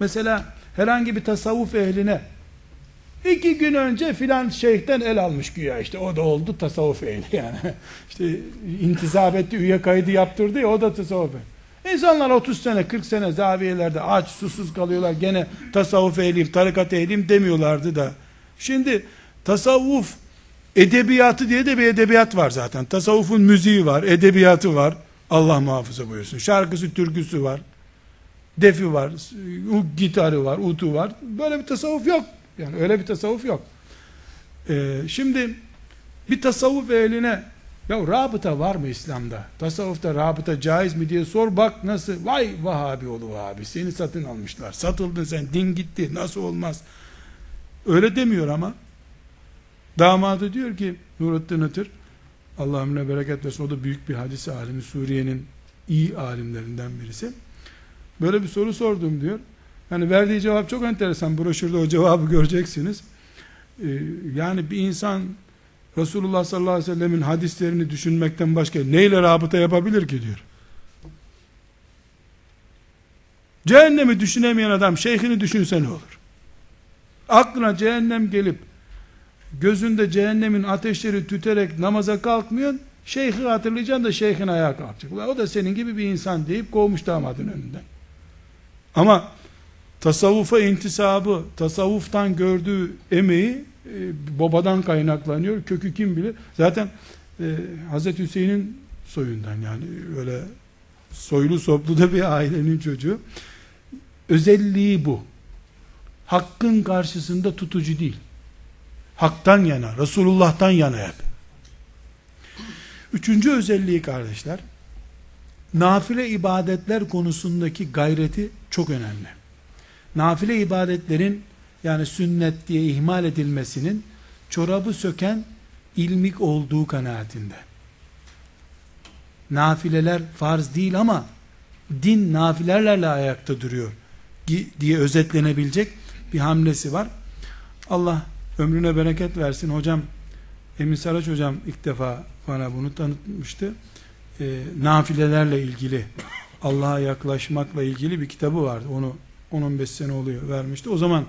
Mesela herhangi bir tasavvuf ehline iki gün önce filan şeyhten el almış güya işte o da oldu tasavvuf ehli yani. işte intisap etti üye kaydı yaptırdı ya o da tasavvuf ehli. İnsanlar 30 sene 40 sene zaviyelerde aç susuz kalıyorlar gene tasavvuf ehliyim tarikat ehliyim demiyorlardı da. Şimdi tasavvuf edebiyatı diye de bir edebiyat var zaten. Tasavvufun müziği var, edebiyatı var. Allah muhafaza buyursun. Şarkısı, türküsü var defi var, gitarı var, utu var. Böyle bir tasavvuf yok. Yani öyle bir tasavvuf yok. Ee, şimdi bir tasavvuf ehline ya rabıta var mı İslam'da? Tasavvufta rabıta caiz mi diye sor bak nasıl vay Vahabi oğlu Vahabi seni satın almışlar. Satıldın sen din gitti nasıl olmaz? Öyle demiyor ama damadı diyor ki Nurettin Itır Allah ömrüne bereket versin o da büyük bir hadis alimi Suriye'nin iyi alimlerinden birisi. Böyle bir soru sordum diyor. Yani verdiği cevap çok enteresan. Broşürde o cevabı göreceksiniz. Ee, yani bir insan Resulullah sallallahu aleyhi ve sellemin hadislerini düşünmekten başka neyle rabıta yapabilir ki diyor. Cehennemi düşünemeyen adam şeyhini düşünse ne olur? Aklına cehennem gelip gözünde cehennemin ateşleri tüterek namaza kalkmıyorsun. Şeyhi hatırlayacaksın da şeyhin ayağa kalkacak. O da senin gibi bir insan deyip kovmuş damadın önünden. Ama tasavvufa intisabı, tasavvuftan gördüğü emeği e, babadan kaynaklanıyor. Kökü kim bilir? Zaten e, Hazreti Hüseyin'in soyundan yani öyle soylu soplu da bir ailenin çocuğu. Özelliği bu. Hakkın karşısında tutucu değil. Haktan yana, Resulullah'tan yana hep. Üçüncü özelliği kardeşler, nafile ibadetler konusundaki gayreti çok önemli. Nafile ibadetlerin yani sünnet diye ihmal edilmesinin çorabı söken ilmik olduğu kanaatinde. Nafileler farz değil ama din nafilerle ayakta duruyor diye özetlenebilecek bir hamlesi var. Allah ömrüne bereket versin. Hocam Emin Saraç hocam ilk defa bana bunu tanıtmıştı. E, nafilelerle ilgili Allah'a yaklaşmakla ilgili bir kitabı vardı. Onu 10-15 sene oluyor vermişti. O zaman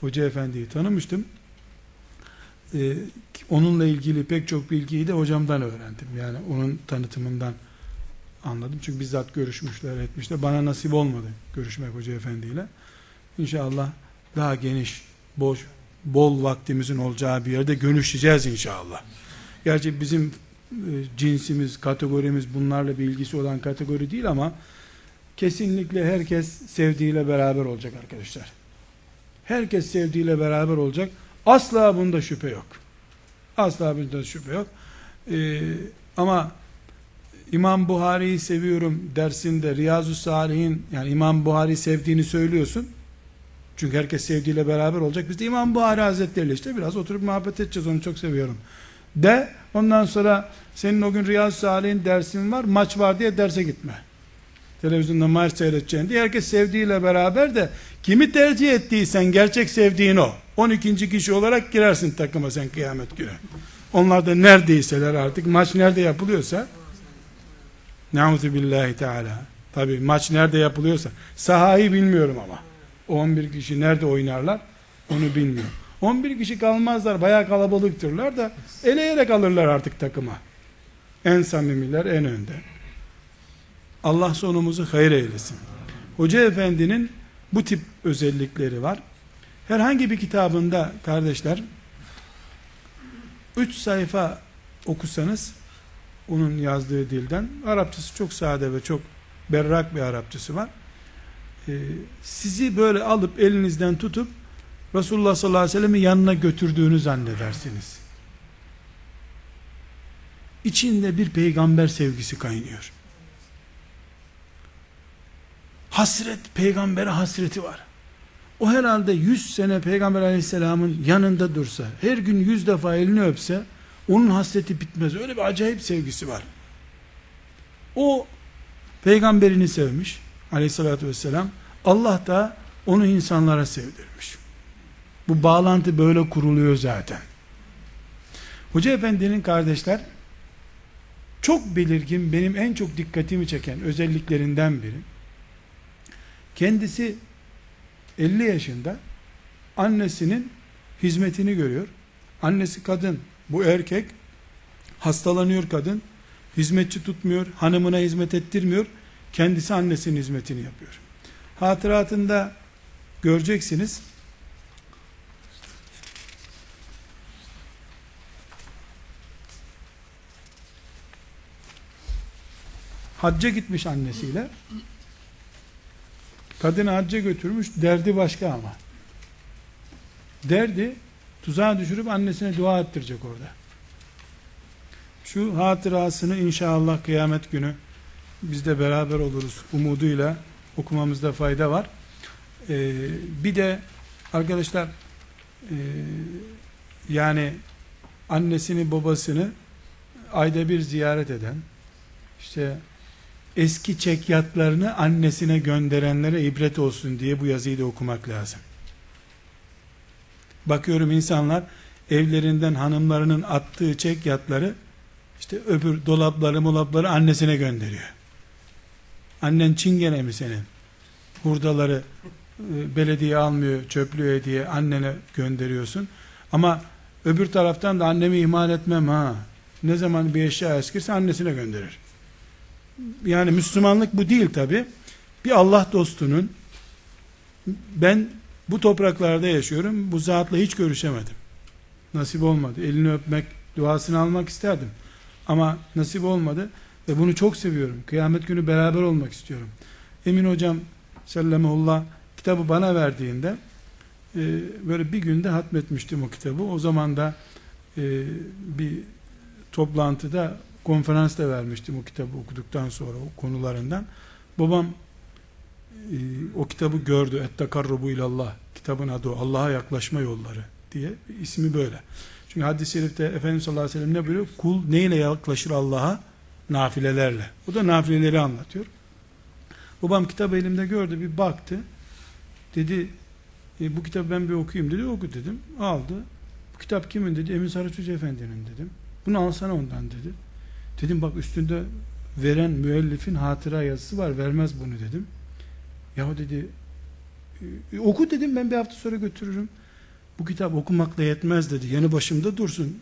Hoca Efendi'yi tanımıştım. Ee, onunla ilgili pek çok bilgiyi de hocamdan öğrendim. Yani onun tanıtımından anladım. Çünkü bizzat görüşmüşler, etmişler. Bana nasip olmadı görüşmek Hoca Efendi ile. İnşallah daha geniş, boş, bol vaktimizin olacağı bir yerde görüşeceğiz inşallah. Gerçi bizim e, cinsimiz, kategorimiz bunlarla bir ilgisi olan kategori değil ama kesinlikle herkes sevdiğiyle beraber olacak arkadaşlar. Herkes sevdiğiyle beraber olacak. Asla bunda şüphe yok. Asla bunda şüphe yok. Ee, ama İmam Buhari'yi seviyorum dersinde Riyazu Salihin yani İmam Buhari sevdiğini söylüyorsun. Çünkü herkes sevdiğiyle beraber olacak. Biz de İmam Buhari Hazretleri işte biraz oturup muhabbet edeceğiz onu çok seviyorum. De ondan sonra senin o gün Riyazu Salih'in dersin var maç var diye derse gitme. Televizyonda maç seyredeceğin diye herkes sevdiğiyle beraber de kimi tercih ettiysen gerçek sevdiğin o. 12. kişi olarak girersin takıma sen kıyamet günü. Onlar da neredeyseler artık maç nerede yapılıyorsa Nauzu billahi teala. Tabi maç nerede yapılıyorsa sahayı bilmiyorum ama. 11 kişi nerede oynarlar onu bilmiyorum. 11 kişi kalmazlar bayağı kalabalıktırlar da eleyerek alırlar artık takıma. En samimiler en önde. Allah sonumuzu hayır eylesin. Hoca efendinin bu tip özellikleri var. Herhangi bir kitabında kardeşler 3 sayfa okusanız onun yazdığı dilden Arapçası çok sade ve çok berrak bir Arapçası var. Ee, sizi böyle alıp elinizden tutup Resulullah sallallahu aleyhi ve sellem'in yanına götürdüğünü zannedersiniz. İçinde bir peygamber sevgisi kaynıyor. Hasret, peygambere hasreti var. O herhalde yüz sene peygamber aleyhisselamın yanında dursa, her gün yüz defa elini öpse, onun hasreti bitmez. Öyle bir acayip sevgisi var. O peygamberini sevmiş aleyhissalatü vesselam. Allah da onu insanlara sevdirmiş. Bu bağlantı böyle kuruluyor zaten. Hoca efendinin kardeşler çok belirgin benim en çok dikkatimi çeken özelliklerinden biri. Kendisi 50 yaşında annesinin hizmetini görüyor. Annesi kadın, bu erkek hastalanıyor kadın, hizmetçi tutmuyor, hanımına hizmet ettirmiyor, kendisi annesinin hizmetini yapıyor. Hatıratında göreceksiniz, hacca gitmiş annesiyle, kadını hacca götürmüş, derdi başka ama. Derdi, tuzağa düşürüp annesine dua ettirecek orada. Şu hatırasını inşallah kıyamet günü biz de beraber oluruz umuduyla okumamızda fayda var. Ee, bir de arkadaşlar e, yani annesini babasını ayda bir ziyaret eden işte eski çekyatlarını annesine gönderenlere ibret olsun diye bu yazıyı da okumak lazım. Bakıyorum insanlar evlerinden hanımlarının attığı çekyatları işte öbür dolapları molapları annesine gönderiyor. Annen çingene mi senin? Hurdaları e, belediye almıyor çöplüğe diye annene gönderiyorsun. Ama öbür taraftan da annemi ihmal etmem ha. Ne zaman bir eşya eskirse annesine gönderir. Yani Müslümanlık bu değil tabi. Bir Allah dostunun ben bu topraklarda yaşıyorum. Bu zatla hiç görüşemedim. Nasip olmadı. Elini öpmek, duasını almak isterdim. Ama nasip olmadı. Ve bunu çok seviyorum. Kıyamet günü beraber olmak istiyorum. Emin hocam sellemullah kitabı bana verdiğinde e, böyle bir günde hatmetmiştim o kitabı. O zaman da e, bir toplantıda konferans da vermiştim o kitabı okuduktan sonra o konularından. Babam e, o kitabı gördü. Et-tekarrubu ilallah. Kitabın adı o. Allah'a yaklaşma yolları diye. İsmi böyle. Çünkü hadis-i şerifte Efendimiz sallallahu aleyhi ve sellem ne buyuruyor? Kul neyle yaklaşır Allah'a? Nafilelerle. O da nafileleri anlatıyor. Babam kitabı elimde gördü. Bir baktı. Dedi e, bu kitabı ben bir okuyayım dedi. Oku dedim. Aldı. Bu kitap kimin dedi. Emin Hoca Efendi'nin dedim. Bunu alsana ondan dedi. Dedim bak üstünde veren müellifin hatıra yazısı var. Vermez bunu dedim. Yahu dedi oku dedim ben bir hafta sonra götürürüm. Bu kitap okumakla yetmez dedi. Yanı başımda dursun.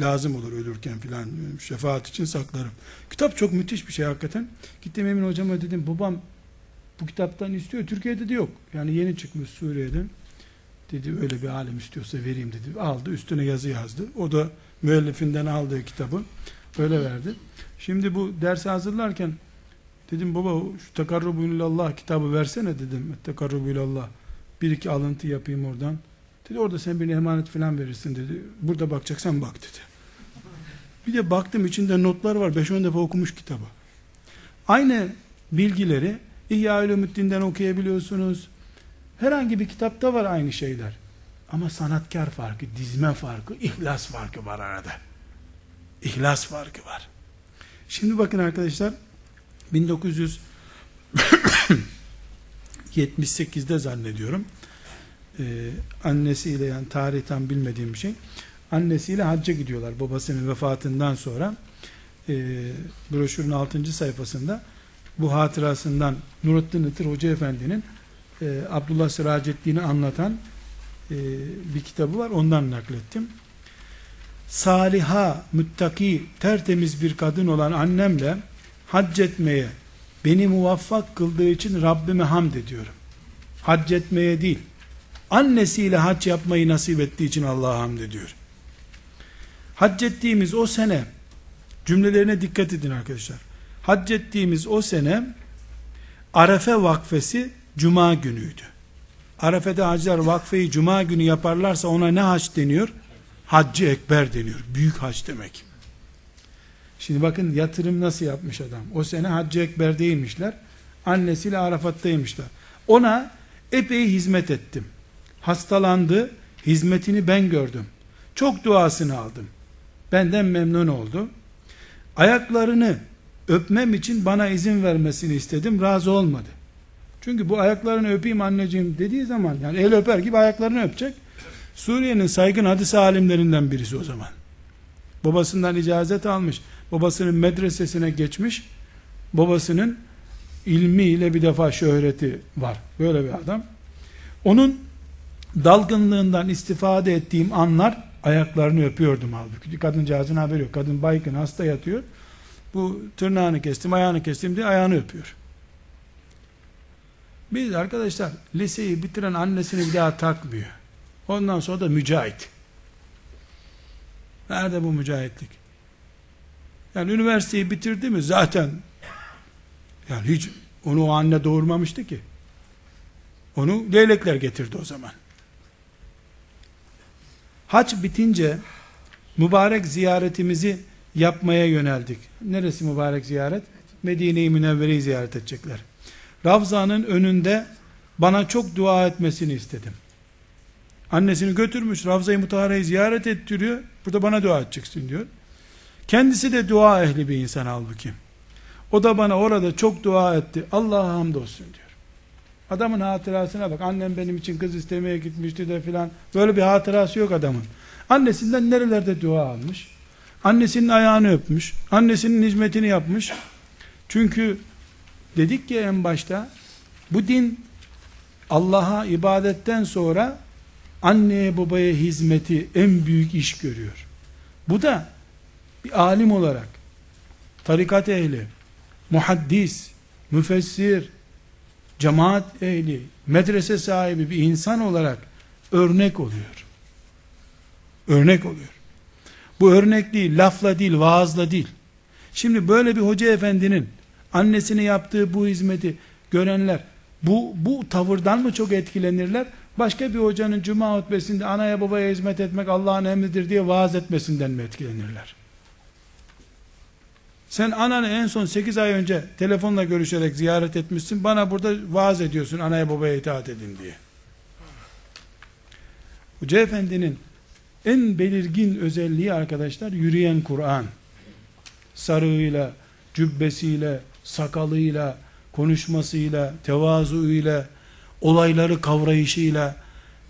Lazım olur ölürken filan şefaat için saklarım. Kitap çok müthiş bir şey hakikaten. Gittim Emin hocama dedim babam bu kitaptan istiyor. Türkiye'de de yok. Yani yeni çıkmış Suriye'den. Dedi öyle bir alim istiyorsa vereyim dedi. Aldı üstüne yazı yazdı. O da müellifinden aldığı kitabı öyle verdi. Şimdi bu dersi hazırlarken dedim baba şu tekarrubu ilallah kitabı versene dedim. Tekarrubu ilallah. Bir iki alıntı yapayım oradan. Dedi orada sen birine emanet falan verirsin dedi. Burada bakacaksan bak dedi. Bir de baktım içinde notlar var. 5-10 defa okumuş kitabı. Aynı bilgileri İhya Ulumuddin'den okuyabiliyorsunuz. Herhangi bir kitapta var aynı şeyler. Ama sanatkar farkı, dizme farkı, ihlas farkı var arada. İhlas farkı var. Şimdi bakın arkadaşlar 1978'de zannediyorum ee, annesiyle yani tarihten bilmediğim bir şey annesiyle hacca gidiyorlar babasının vefatından sonra e, broşürün 6. sayfasında bu hatırasından Nurettin Itır Hoca Efendi'nin e, Abdullah Sıracettin'i anlatan e, bir kitabı var ondan naklettim saliha, müttaki, tertemiz bir kadın olan annemle hac etmeye beni muvaffak kıldığı için Rabbime hamd ediyorum. Hac etmeye değil, annesiyle hac yapmayı nasip ettiği için Allah'a hamd ediyor. Hac ettiğimiz o sene, cümlelerine dikkat edin arkadaşlar. Hac ettiğimiz o sene, Arefe vakfesi Cuma günüydü. Arefe'de hacılar vakfeyi Cuma günü yaparlarsa ona ne hac deniyor? Haccı Ekber deniyor. Büyük hac demek. Şimdi bakın yatırım nasıl yapmış adam. O sene Haccı Ekber'deymişler. Annesiyle Arafat'taymışlar. Ona epey hizmet ettim. Hastalandı. Hizmetini ben gördüm. Çok duasını aldım. Benden memnun oldu. Ayaklarını öpmem için bana izin vermesini istedim. Razı olmadı. Çünkü bu ayaklarını öpeyim anneciğim dediği zaman yani el öper gibi ayaklarını öpecek. Suriye'nin saygın hadis alimlerinden birisi o zaman. Babasından icazet almış. Babasının medresesine geçmiş. Babasının ilmiyle bir defa şöhreti var. Böyle bir adam. Onun dalgınlığından istifade ettiğim anlar ayaklarını öpüyordum halbuki. Kadıncağızın haberi yok. Kadın baygın hasta yatıyor. Bu tırnağını kestim, ayağını kestim diye ayağını öpüyor. Biz arkadaşlar liseyi bitiren annesini bir daha takmıyor. Ondan sonra da mücahit. Nerede bu mücahitlik? Yani üniversiteyi bitirdi mi zaten yani hiç onu o anne doğurmamıştı ki. Onu leylekler getirdi o zaman. Haç bitince mübarek ziyaretimizi yapmaya yöneldik. Neresi mübarek ziyaret? Medine-i Münevvere'yi ziyaret edecekler. Ravza'nın önünde bana çok dua etmesini istedim. Annesini götürmüş Ravza-i Mutahara'yı ziyaret ettiriyor. Burada bana dua edeceksin diyor. Kendisi de dua ehli bir insan halbuki. O da bana orada çok dua etti. Allah'a hamdolsun diyor. Adamın hatırasına bak. Annem benim için kız istemeye gitmişti de filan. Böyle bir hatırası yok adamın. Annesinden nerelerde dua almış. Annesinin ayağını öpmüş. Annesinin hizmetini yapmış. Çünkü dedik ki en başta bu din Allah'a ibadetten sonra anneye babaya hizmeti en büyük iş görüyor. Bu da bir alim olarak tarikat ehli, muhaddis, müfessir, cemaat ehli, medrese sahibi bir insan olarak örnek oluyor. Örnek oluyor. Bu örnek değil, lafla değil, vaazla değil. Şimdi böyle bir hoca efendinin annesine yaptığı bu hizmeti görenler bu, bu tavırdan mı çok etkilenirler? Başka bir hocanın cuma hutbesinde anaya babaya hizmet etmek Allah'ın emridir diye vaaz etmesinden mi etkilenirler? Sen ananı en son 8 ay önce telefonla görüşerek ziyaret etmişsin. Bana burada vaaz ediyorsun anaya babaya itaat edin diye. Hoca Efendi'nin en belirgin özelliği arkadaşlar yürüyen Kur'an. Sarığıyla, cübbesiyle, sakalıyla, konuşmasıyla, tevazuuyla, olayları kavrayışıyla.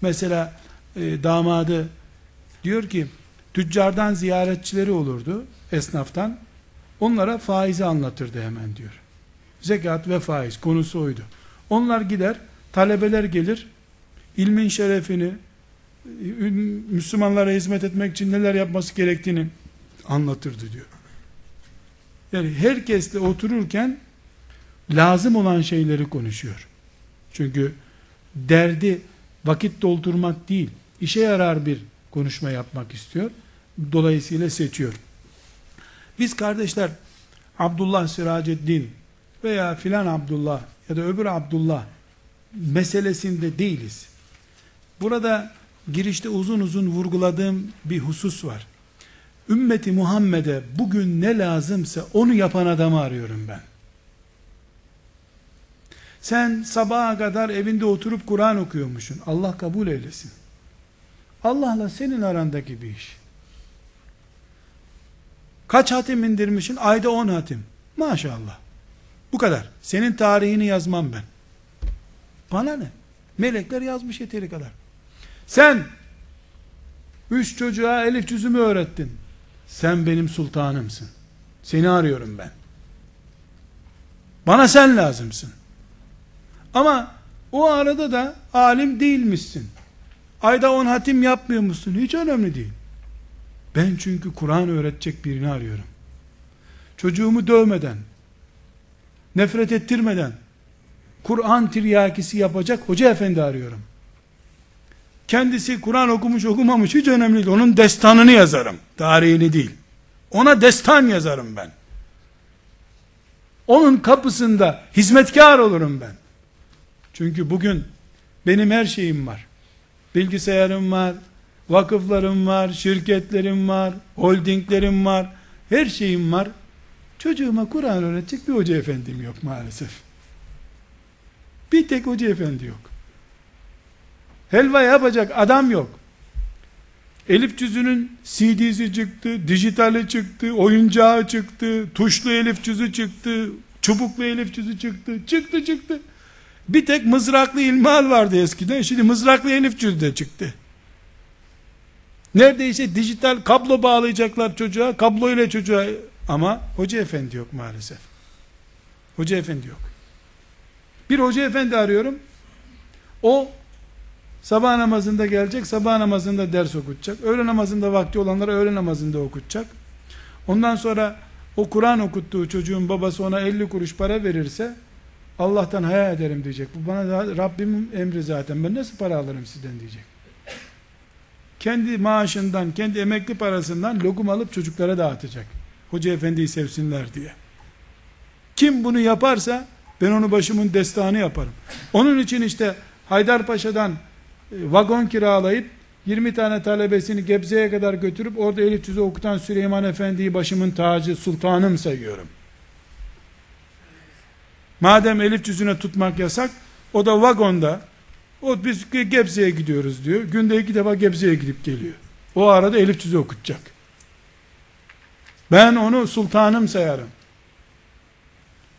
Mesela e, damadı diyor ki tüccardan ziyaretçileri olurdu esnaftan. Onlara faizi anlatırdı hemen diyor. Zekat ve faiz konusu oydu. Onlar gider, talebeler gelir, ilmin şerefini, Müslümanlara hizmet etmek için neler yapması gerektiğini anlatırdı diyor. Yani herkesle otururken lazım olan şeyleri konuşuyor. Çünkü derdi vakit doldurmak değil, işe yarar bir konuşma yapmak istiyor. Dolayısıyla seçiyor. Biz kardeşler Abdullah Siraceddin veya filan Abdullah ya da öbür Abdullah meselesinde değiliz. Burada girişte uzun uzun vurguladığım bir husus var. Ümmeti Muhammed'e bugün ne lazımsa onu yapan adamı arıyorum ben. Sen sabaha kadar evinde oturup Kur'an okuyormuşsun. Allah kabul eylesin. Allah'la senin arandaki bir iş. Kaç hatim indirmişsin? Ayda on hatim. Maşallah. Bu kadar. Senin tarihini yazmam ben. Bana ne? Melekler yazmış yeteri kadar. Sen üç çocuğa elif cüzümü öğrettin. Sen benim sultanımsın. Seni arıyorum ben. Bana sen lazımsın. Ama o arada da alim değilmişsin. Ayda on hatim yapmıyor musun? Hiç önemli değil. Ben çünkü Kur'an öğretecek birini arıyorum. Çocuğumu dövmeden, nefret ettirmeden, Kur'an tiryakisi yapacak hoca efendi arıyorum. Kendisi Kur'an okumuş okumamış hiç önemli değil. Onun destanını yazarım. Tarihini değil. Ona destan yazarım ben. Onun kapısında hizmetkar olurum ben. Çünkü bugün benim her şeyim var. Bilgisayarım var, vakıflarım var, şirketlerim var, holdinglerim var, her şeyim var. Çocuğuma Kur'an öğretecek bir hoca efendim yok maalesef. Bir tek hoca efendi yok. Helva yapacak adam yok. Elif cüzünün CD'si çıktı, dijitali çıktı, oyuncağı çıktı, tuşlu elif cüzü çıktı, çubuklu elif cüzü çıktı, çıktı çıktı. Bir tek mızraklı ilmal vardı eskiden, şimdi mızraklı elif cüzü de çıktı. Neredeyse dijital kablo bağlayacaklar çocuğa, kablo ile çocuğa ama hoca efendi yok maalesef. Hoca efendi yok. Bir hoca efendi arıyorum. O sabah namazında gelecek, sabah namazında ders okutacak. Öğle namazında vakti olanlara öğle namazında okutacak. Ondan sonra o Kur'an okuttuğu çocuğun babası ona 50 kuruş para verirse Allah'tan hayal ederim diyecek. Bu bana da Rabbimin emri zaten. Ben nasıl para alırım sizden diyecek. Kendi maaşından, kendi emekli parasından lokum alıp çocuklara dağıtacak. Hoca efendiyi sevsinler diye. Kim bunu yaparsa ben onu başımın destanı yaparım. Onun için işte Haydarpaşa'dan e, vagon kiralayıp 20 tane talebesini Gebze'ye kadar götürüp orada elif cüzü okutan Süleyman Efendi'yi başımın tacı sultanım sayıyorum. Madem elif cüzüne tutmak yasak, o da vagonda, o biz Gebze'ye gidiyoruz diyor. Günde iki defa Gebze'ye gidip geliyor. O arada elif cüzü okutacak. Ben onu sultanım sayarım.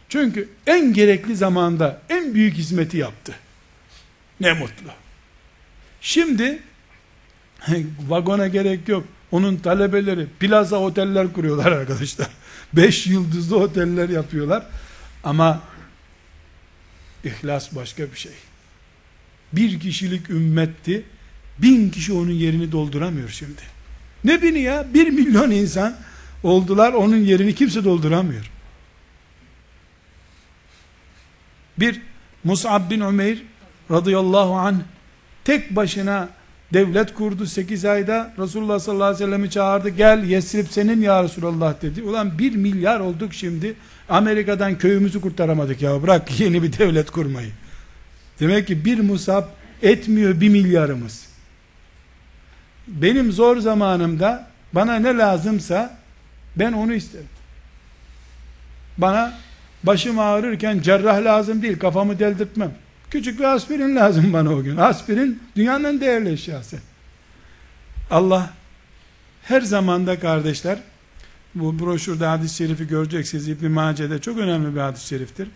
Çünkü en gerekli zamanda en büyük hizmeti yaptı. Ne mutlu. Şimdi vagona gerek yok. Onun talebeleri plaza oteller kuruyorlar arkadaşlar. Beş yıldızlı oteller yapıyorlar. Ama ihlas başka bir şey. Bir kişilik ümmetti. Bin kişi onun yerini dolduramıyor şimdi. Ne bini ya? Bir milyon insan oldular. Onun yerini kimse dolduramıyor. Bir Mus'ab bin Umeyr radıyallahu anh tek başına devlet kurdu 8 ayda Resulullah sallallahu aleyhi ve sellem'i çağırdı gel Yesrib senin ya Resulullah dedi ulan 1 milyar olduk şimdi Amerika'dan köyümüzü kurtaramadık ya bırak yeni bir devlet kurmayı demek ki bir musab etmiyor bir milyarımız benim zor zamanımda bana ne lazımsa ben onu isterim Bana başım ağrırken cerrah lazım değil, kafamı deldirtmem. Küçük bir aspirin lazım bana o gün. Aspirin dünyanın en değerli eşyası. Allah her zamanda kardeşler bu broşürde hadis-i şerifi göreceksiniz. İbn-i Mace'de çok önemli bir hadis-i şeriftir.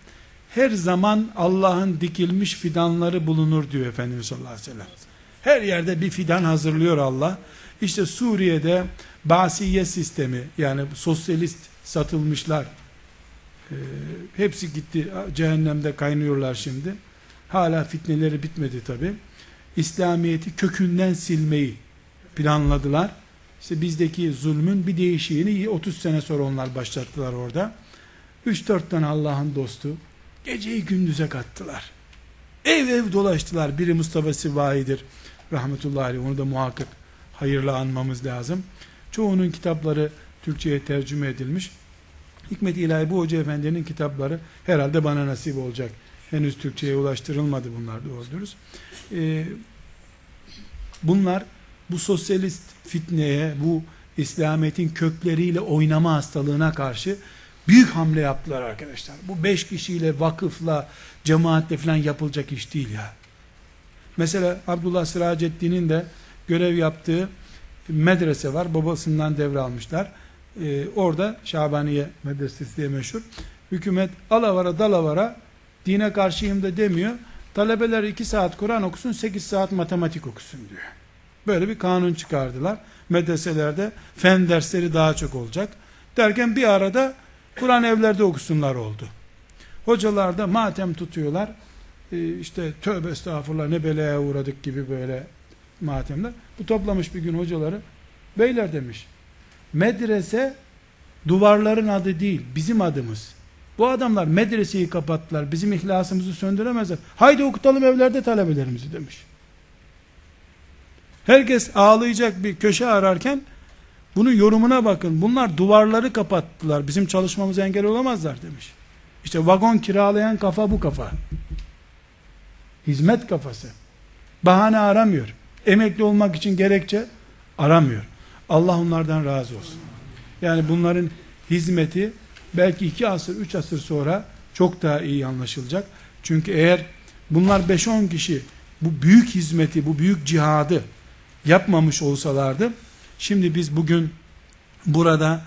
Her zaman Allah'ın dikilmiş fidanları bulunur diyor Efendimiz sallallahu aleyhi ve sellem. Her yerde bir fidan hazırlıyor Allah. İşte Suriye'de Basiye sistemi yani sosyalist satılmışlar. Ee, hepsi gitti cehennemde kaynıyorlar şimdi. Hala fitneleri bitmedi tabi. İslamiyet'i kökünden silmeyi planladılar. İşte bizdeki zulmün bir değişiğini 30 sene sonra onlar başlattılar orada. 3-4 tane Allah'ın dostu geceyi gündüze kattılar. Ev ev dolaştılar. Biri Mustafa Sivahi'dir. Rahmetullahi aleyh. Onu da muhakkak hayırlı anmamız lazım. Çoğunun kitapları Türkçe'ye tercüme edilmiş. Hikmet İlahi bu Hoca Efendi'nin kitapları herhalde bana nasip olacak. Henüz Türkçe'ye ulaştırılmadı bunlar doğru dürüst. Ee, bunlar bu sosyalist fitneye, bu İslamiyet'in kökleriyle oynama hastalığına karşı büyük hamle yaptılar arkadaşlar. Bu beş kişiyle, vakıfla, cemaatle falan yapılacak iş değil ya. Mesela Abdullah Sıracettin'in de görev yaptığı medrese var. Babasından devralmışlar. Ee, orada Şabaniye Medresesi diye meşhur. Hükümet alavara dalavara dine karşıyım da demiyor. Talebeler iki saat Kur'an okusun, sekiz saat matematik okusun diyor. Böyle bir kanun çıkardılar. Medreselerde fen dersleri daha çok olacak. Derken bir arada Kur'an evlerde okusunlar oldu. Hocalar da matem tutuyorlar. Ee, işte tövbe estağfurullah ne belaya uğradık gibi böyle matemler. Bu toplamış bir gün hocaları. Beyler demiş. Medrese duvarların adı değil, bizim adımız. Bu adamlar medreseyi kapattılar. Bizim ihlasımızı söndüremezler. Haydi okutalım evlerde talebelerimizi demiş. Herkes ağlayacak bir köşe ararken bunun yorumuna bakın. Bunlar duvarları kapattılar. Bizim çalışmamıza engel olamazlar demiş. İşte vagon kiralayan kafa bu kafa. Hizmet kafası. Bahane aramıyor. Emekli olmak için gerekçe aramıyor. Allah onlardan razı olsun. Yani bunların hizmeti belki iki asır, üç asır sonra çok daha iyi anlaşılacak. Çünkü eğer bunlar 5-10 kişi bu büyük hizmeti, bu büyük cihadı yapmamış olsalardı, şimdi biz bugün burada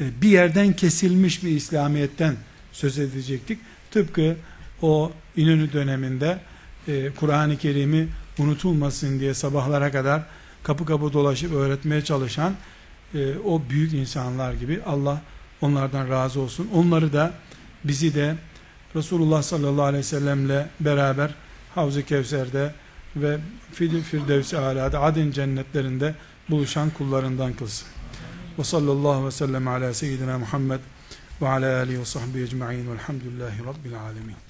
e, bir yerden kesilmiş bir İslamiyet'ten söz edecektik. Tıpkı o İnönü döneminde e, Kur'an-ı Kerim'i unutulmasın diye sabahlara kadar kapı kapı dolaşıp öğretmeye çalışan e, o büyük insanlar gibi Allah onlardan razı olsun. Onları da bizi de Resulullah sallallahu aleyhi ve sellemle beraber Havz-ı Kevser'de ve Firdevs-i Ala'da Adin cennetlerinde buluşan kullarından kılsın. Ve sallallahu ve sellem ala seyyidina Muhammed ve ala alihi ve sahbihi ecma'in velhamdülillahi rabbil alemin.